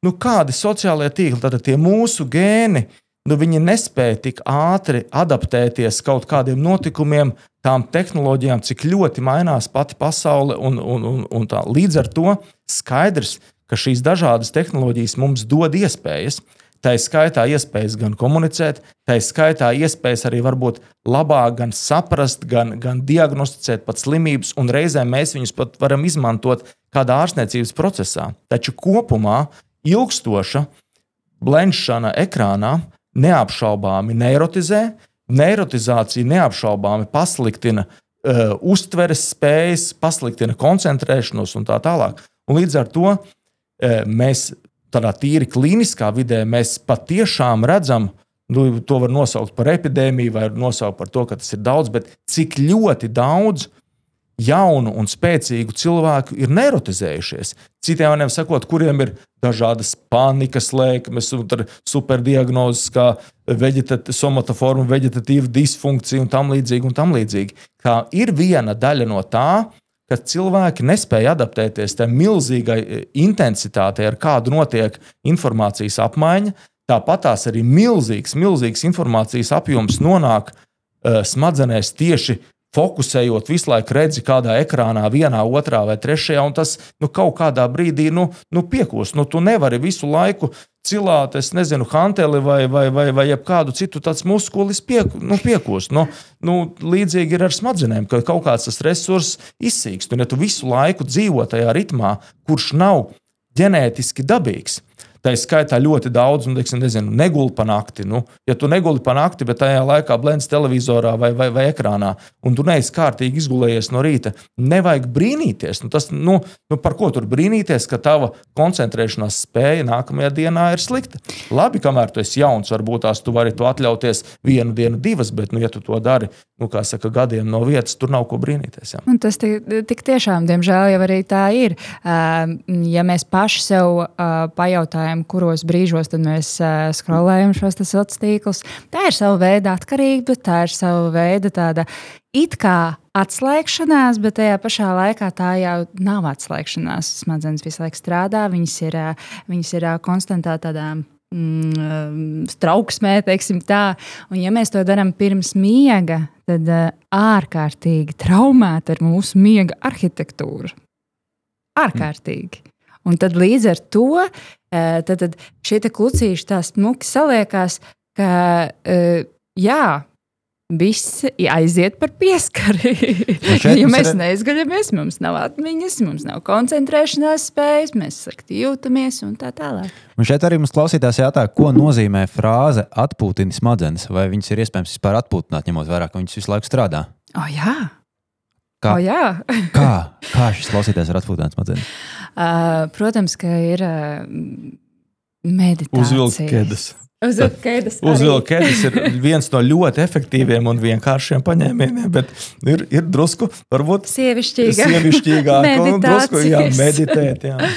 nu, kādi sociālie tīkli, tad tie mūsu gēni, nu, viņi nespēja tik ātri adaptēties kaut kādiem notikumiem, tām tehnoloģijām, cik ļoti mainās pati pasaule. Un, un, un, un tā. Līdz ar to skaidrs, ka šīs dažādas tehnoloģijas mums dod iespējas. Tā ir skaitā iespējas gan komunicēt, tā ir skaitā iespējas arī varbūt labāk gan saprast, gan, gan diagnosticēt pat slimības, un reizēm mēs viņus pat varam izmantot kādā ārstniecības procesā. Taču kopumā ilgstoša blenšana ekrānā neapšaubāmi neirotizē. Neirotizācija neapšaubāmi pasliktina uh, uztveres spējas, pasliktina koncentrēšanos un tā tālāk. Un līdz ar to uh, mēs tādā tīri klīniskā vidē mēs patiešām redzam, nu, to var nosaukt par epidēmiju, vai nosaukt par to, ka tas ir daudz, bet cik ļoti daudz jaunu un spēcīgu cilvēku ir neirotizējušies. Citiem vārdiem sakot, kuriem ir dažādas panikas lēkmes, un superdiagnozes, kā veģetat, somatoforma, vegetatīva disfunkcija un tam līdzīgi. Un tam līdzīgi. Kā ir viena daļa no tā, ka cilvēki nespēja adaptēties tam milzīgai e, intensitātei, ar kādu notiek informācijas apmaiņa. Tāpat tās arī milzīgs, milzīgs informācijas apjoms nonāk uh, smadzenēs tieši fokusējot visu laiku redzi kādā ekrānā, vienā, otrā vai trešajā, un tas nu, kaut kādā brīdī nu, nu, piekos. Nu, tu nevari visu laiku cilāt, es nezinu, hanteli vai, vai, vai, vai kādu citu tādu muskulis piek, nu, piekos. Nu, nu, līdzīgi ir ar smadzenēm, ka kaut kāds tas resurss izsīkst. Un ja tu visu laiku dzīvo tajā ritmā, kurš nav ģenētiski dabīgs, Tā ir skaitā ļoti daudz, un, teiksim, nezinu, neguli pa nakti. Nu, ja tu neguli pa nakti, bet tajā laikā blends televizorā vai, vai, vai ekrānā, un tu neesi kārtīgi izgulējies no rīta, nevajag brīnīties. Nu, tas, nu, nu, par ko tur brīnīties, ka tava koncentrēšanās spēja nākamajā dienā ir slikta? Labi, kamēr tu esi jauns, varbūt tās tu vari to atļauties vienu dienu, divas, bet, nu, ja tu to dari, nu, kā saka, gadiem no vietas, tur nav ko brīnīties. Jā. Un tas tik, tik tiešām, diemžēl, jau arī tā ir. Ja mēs paši sev pajautājam, izdomājam, kuros brīžos mēs skrolējam šos sociālos tīklus. Tā ir sava veida atkarība, tā ir sava veida tāda it kā atslēgšanās, bet tajā pašā laikā tā jau nav atslēgšanās. Smadzenes visu laiku strādā, viņas ir, viņas ir konstantā tādā mm, trauksmē, teiksim tā. Un, ja mēs to darām pirms miega, tad ārkārtīgi traumēta ir mūsu miega arhitektūra. Ārkārtīgi. Un tad līdz ar to tad, tad šie klucīši tā smuki saliekās, ka jā, Viss aiziet par pieskari. ja mēs ir... neizgaļamies, mums nav atmiņas, mums nav koncentrēšanās spējas, mēs slikti jūtamies un tā tālāk. Un šeit arī mums klausītājs jautā, ko nozīmē frāze atpūtini smadzenes, vai viņas ir iespējams vispār atpūtināt, ņemot vērā, ka viņas visu laiku strādā. O, jā. Kā, o, jā. kā, kā šis klausītājs var atpūtināt smadzenes? Uh, protams, ka ir uh, meditācija. Uzvilkt ķēdes. Uzvilkt ķēdes ir viens no ļoti efektīviem un vienkāršiem paņēmieniem, bet ir, ir drusku, varbūt sievišķīgāk. Sievišķīgāk un drusku jā, meditēt. Jā.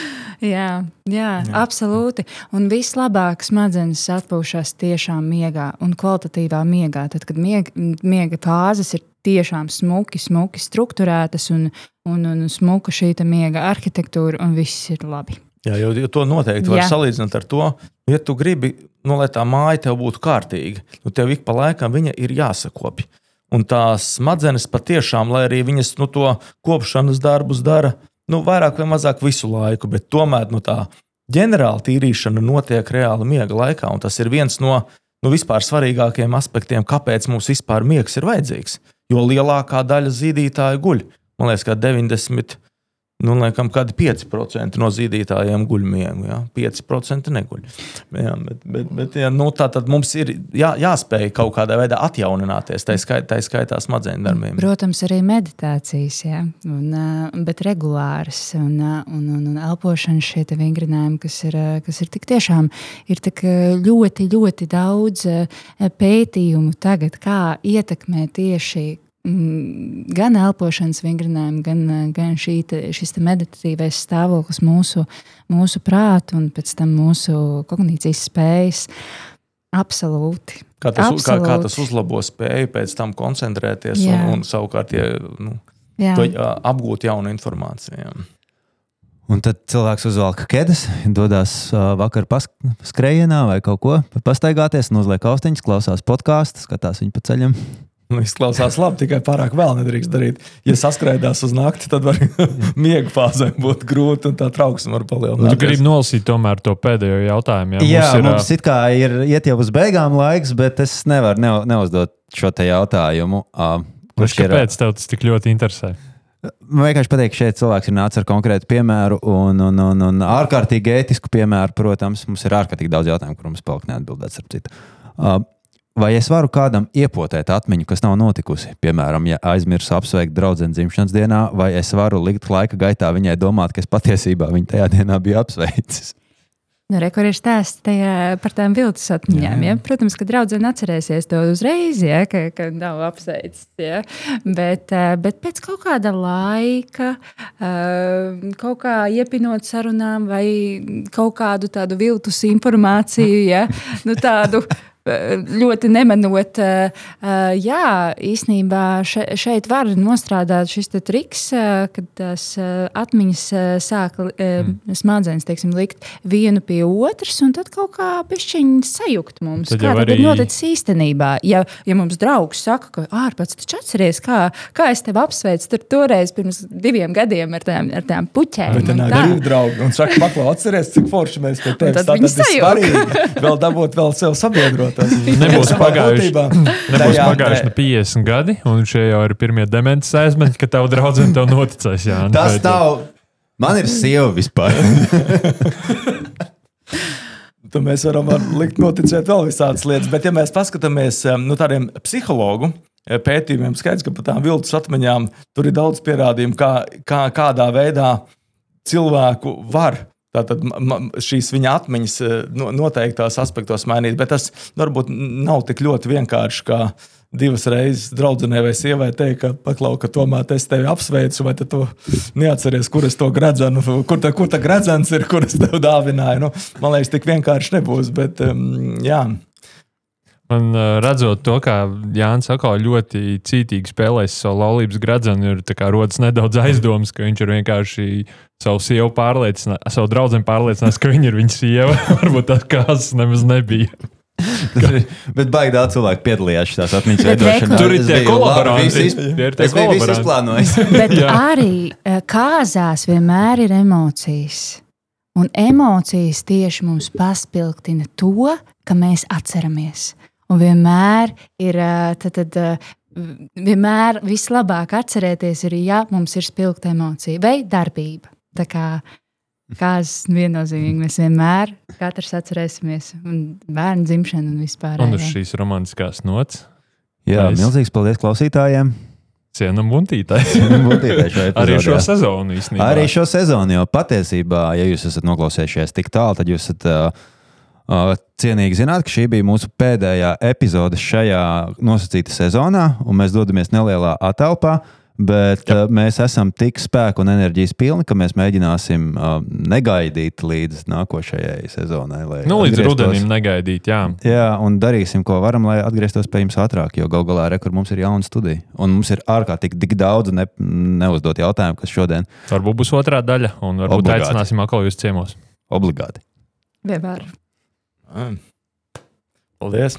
Jā, jā, jā, absolūti. Un vislabāk smadzenes atpūšas tiešām miegā un kvalitatīvā miegā. Tad, kad miega, miega fāzes ir tiešām smuki, smuki strukturētas un, un, un smuka šī miega arhitektūra, un viss ir labi. Jā, jo, jo to noteikti var Jā. salīdzināt ar to, ja tu gribi, nu, lai tā māja tev būtu kārtīga, nu, tev ik pa laikam viņa ir jāsakopja. Un tās smadzenes patiešām, lai arī viņas nu, to kopšanas darbus dara, nu, vairāk vai mazāk visu laiku, bet tomēr nu, tā ģenerāla tīrīšana notiek reāli miega laikā. Tas ir viens no nu, vispār svarīgākajiem aspektiem, kāpēc mums vispār miegs ir vajadzīgs. Jo lielākā daļa zīdītāju guļ. Man liekas, ka 90 Nu, laikam, kādi 5% no zīdītājiem guļ miegu. Ja? 5% neguļ. Jā, bet, bet, bet, ja, nu, tā tad mums ir jā, jāspēj kaut kādā veidā atjaunināties, tā skaitā, skaitā smadzeņu darbiem. Protams, arī meditācijas, ja? un, bet regulāras un, un, un, un elpošanas šie vingrinājumi, kas ir, kas ir tik tiešām ir tik ļoti, ļoti daudz pētījumu tagad, kā ietekmē tieši gan elpošanas vingrinājumi, gan, gan šī, te, šis te meditatīvais stāvoklis mūsu, mūsu prātu un pēc tam mūsu kognīcijas spējas. Absolūti. Kā tas, Absolūti. Kā, kā tas uzlabo spēju pēc tam koncentrēties Jā. un, un savukārt ja, nu, to, apgūt jaunu informāciju. Jā. Un tad cilvēks uzvelk ķēdes, dodas uh, vakar skrējienā vai kaut ko pastaigāties, uzliek austiņas, klausās podkāstu, skatās viņu pa ceļam. Nu, izklausās labi, tikai pārāk vēl nedrīkst darīt. Ja saskraidās uz nakti, tad var miega fāzē būt grūti un tā trauksme var palielināties. Tu gribi nolasīt tomēr to pēdējo jautājumu. Jā, jā mums ir, mums it kā ir iet jau uz beigām laiks, bet es nevaru ne, neuzdot šo te jautājumu. Uh, kurš ir? Kāpēc tev tas tik ļoti interesē? Man vienkārši patīk, ka šeit cilvēks ir nācis ar konkrētu piemēru un, un, un, un ārkārtīgi ētisku piemēru. Protams, mums ir ārkārtīgi daudz jautājumu, kuriem mums paliek neatbildēts ar citu. Uh, Vai es varu kādam iepotēt atmiņu, kas nav notikusi? Piemēram, ja aizmirsu apsveikt draugu dzimšanas dienā, vai es varu likt laika gaitā viņai domāt, ka es patiesībā viņu tajā dienā biju apsveicis? Nu, re, kur ir stāsts par tām viltus atmiņām? Ja? Protams, ka draudzene atcerēsies to uzreiz, ja? ka, ka nav apsveicis. Ja? Bet, eh, bet pēc kaut kāda laika, eh, kaut kā iepinot sarunām vai kaut kādu tādu viltus informāciju, ja? nu, tādu ļoti nemanot, eh, eh, jā, īsnībā šeit var nostrādāt šis triks, eh, kad tās atmiņas sāk mm. smadzenes teiksim, likt vienu pie otras, un tad kaut kā pišķiņi sajukt mums. Tad kā tad arī... ir noticis īstenībā? Ja, ja mums draugs saka, ka ārpats taču atceries, kā, kā es tevi apsveicu tur toreiz pirms diviem gadiem ar tām, ar tām puķēm. Bet tā nāk divi draugi un saka, paklau, atceries, cik forši mēs pie tevis. Tad viņi sajūta. Vēl dabūt vēl sev sabiedrot. Tas nebūs pagājuši, nebūs pagājuši ne 50 gadi, un šie jau ir pirmie demences aizmeņi, ka tavu draugu tev noticēs. Jā, Tas nav. Man ir sieva vispār. Tad mēs varam likt noticēt vēl visādas lietas. Bet, ja mēs paskatāmies nu, tādiem psihologu eh, pētījumiem, skaidrs, ka par tām viltus atmiņām tur ir daudz pierādījumu, kā, kā, kādā veidā cilvēku var Tātad šīs viņa atmiņas eh, noteiktās aspektos mainīt, bet tas varbūt nav tik ļoti vienkārši, kā divas reizes draudzenei vai sievai teikt, ka, paklau, ka tomēr es tevi apsveicu, vai tu neatceries, kur es to gradzenu, kur tā, kur tā gradzens ir, kur es tev dāvināju. Nu, man liekas, tik vienkārši nebūs, bet um, jā. Man uh, redzot to, kā Jānis Akā ļoti cītīgi spēlēs savu laulības gradzenu, ir kā, rodas nedaudz aizdomas, ka viņš ir vienkārši savu sievu pārliecinājis, savu draugu pārliecinājis, ka viņa ir viņa sieva. Varbūt tas kāds nemaz nebija. Bet baigi daudz cilvēku piedalījās šajās atmiņas veidošanā. Tur ir tie kolaboranti. Es biju visu izplānojis. Bet arī eh, kāzās vienmēr ir emocijas. Un emocijas tieši mums paspilgtina to, ka mēs atceramies. Un vienmēr ir tad, tad, vienmēr vislabāk atcerēties, ir, ja mums ir spilgta emocija vai darbība. Tā kā Kāds viennozīmīgi mēs vienmēr katrs atcerēsimies, un bērnu dzimšanu un vispār. Un uz šīs romantiskās nots. Jā, mēs... milzīgs paldies klausītājiem! Cienam buntītāji. Arī šo sezonu īstenībā. Arī šo sezonu, jo patiesībā, ja jūs esat noklausījušies tik tālu, tad jūs esat uh, Cienīgi zināt, ka šī bija mūsu pēdējā epizode šajā nosacīta sezonā, un mēs dodamies nelielā atelpā. Bet Jā. uh, mēs esam tik spēku un enerģijas pilni, ka mēs mēģināsim uh, negaidīt līdz nākošajai sezonai. Nu, līdz rudenim negaidīt, jā. Jā, un darīsim, ko varam, lai atgrieztos pie jums ātrāk. Jo gal galā rekur mums ir jauna studija. Un mums ir ārkārtīgi tik daudz ne, neuzdot jautājumu, kas šodien. Varbūt būs otrā daļa, un varbūt Obligāti. aicināsim atkal jūs ciemos. Obligāti. Vienmēr. Paldies!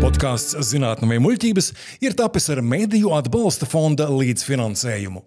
Podkāsts Zinātnē, muļķības ir tapis ar Mēdīju atbalsta fonda līdzfinansējumu.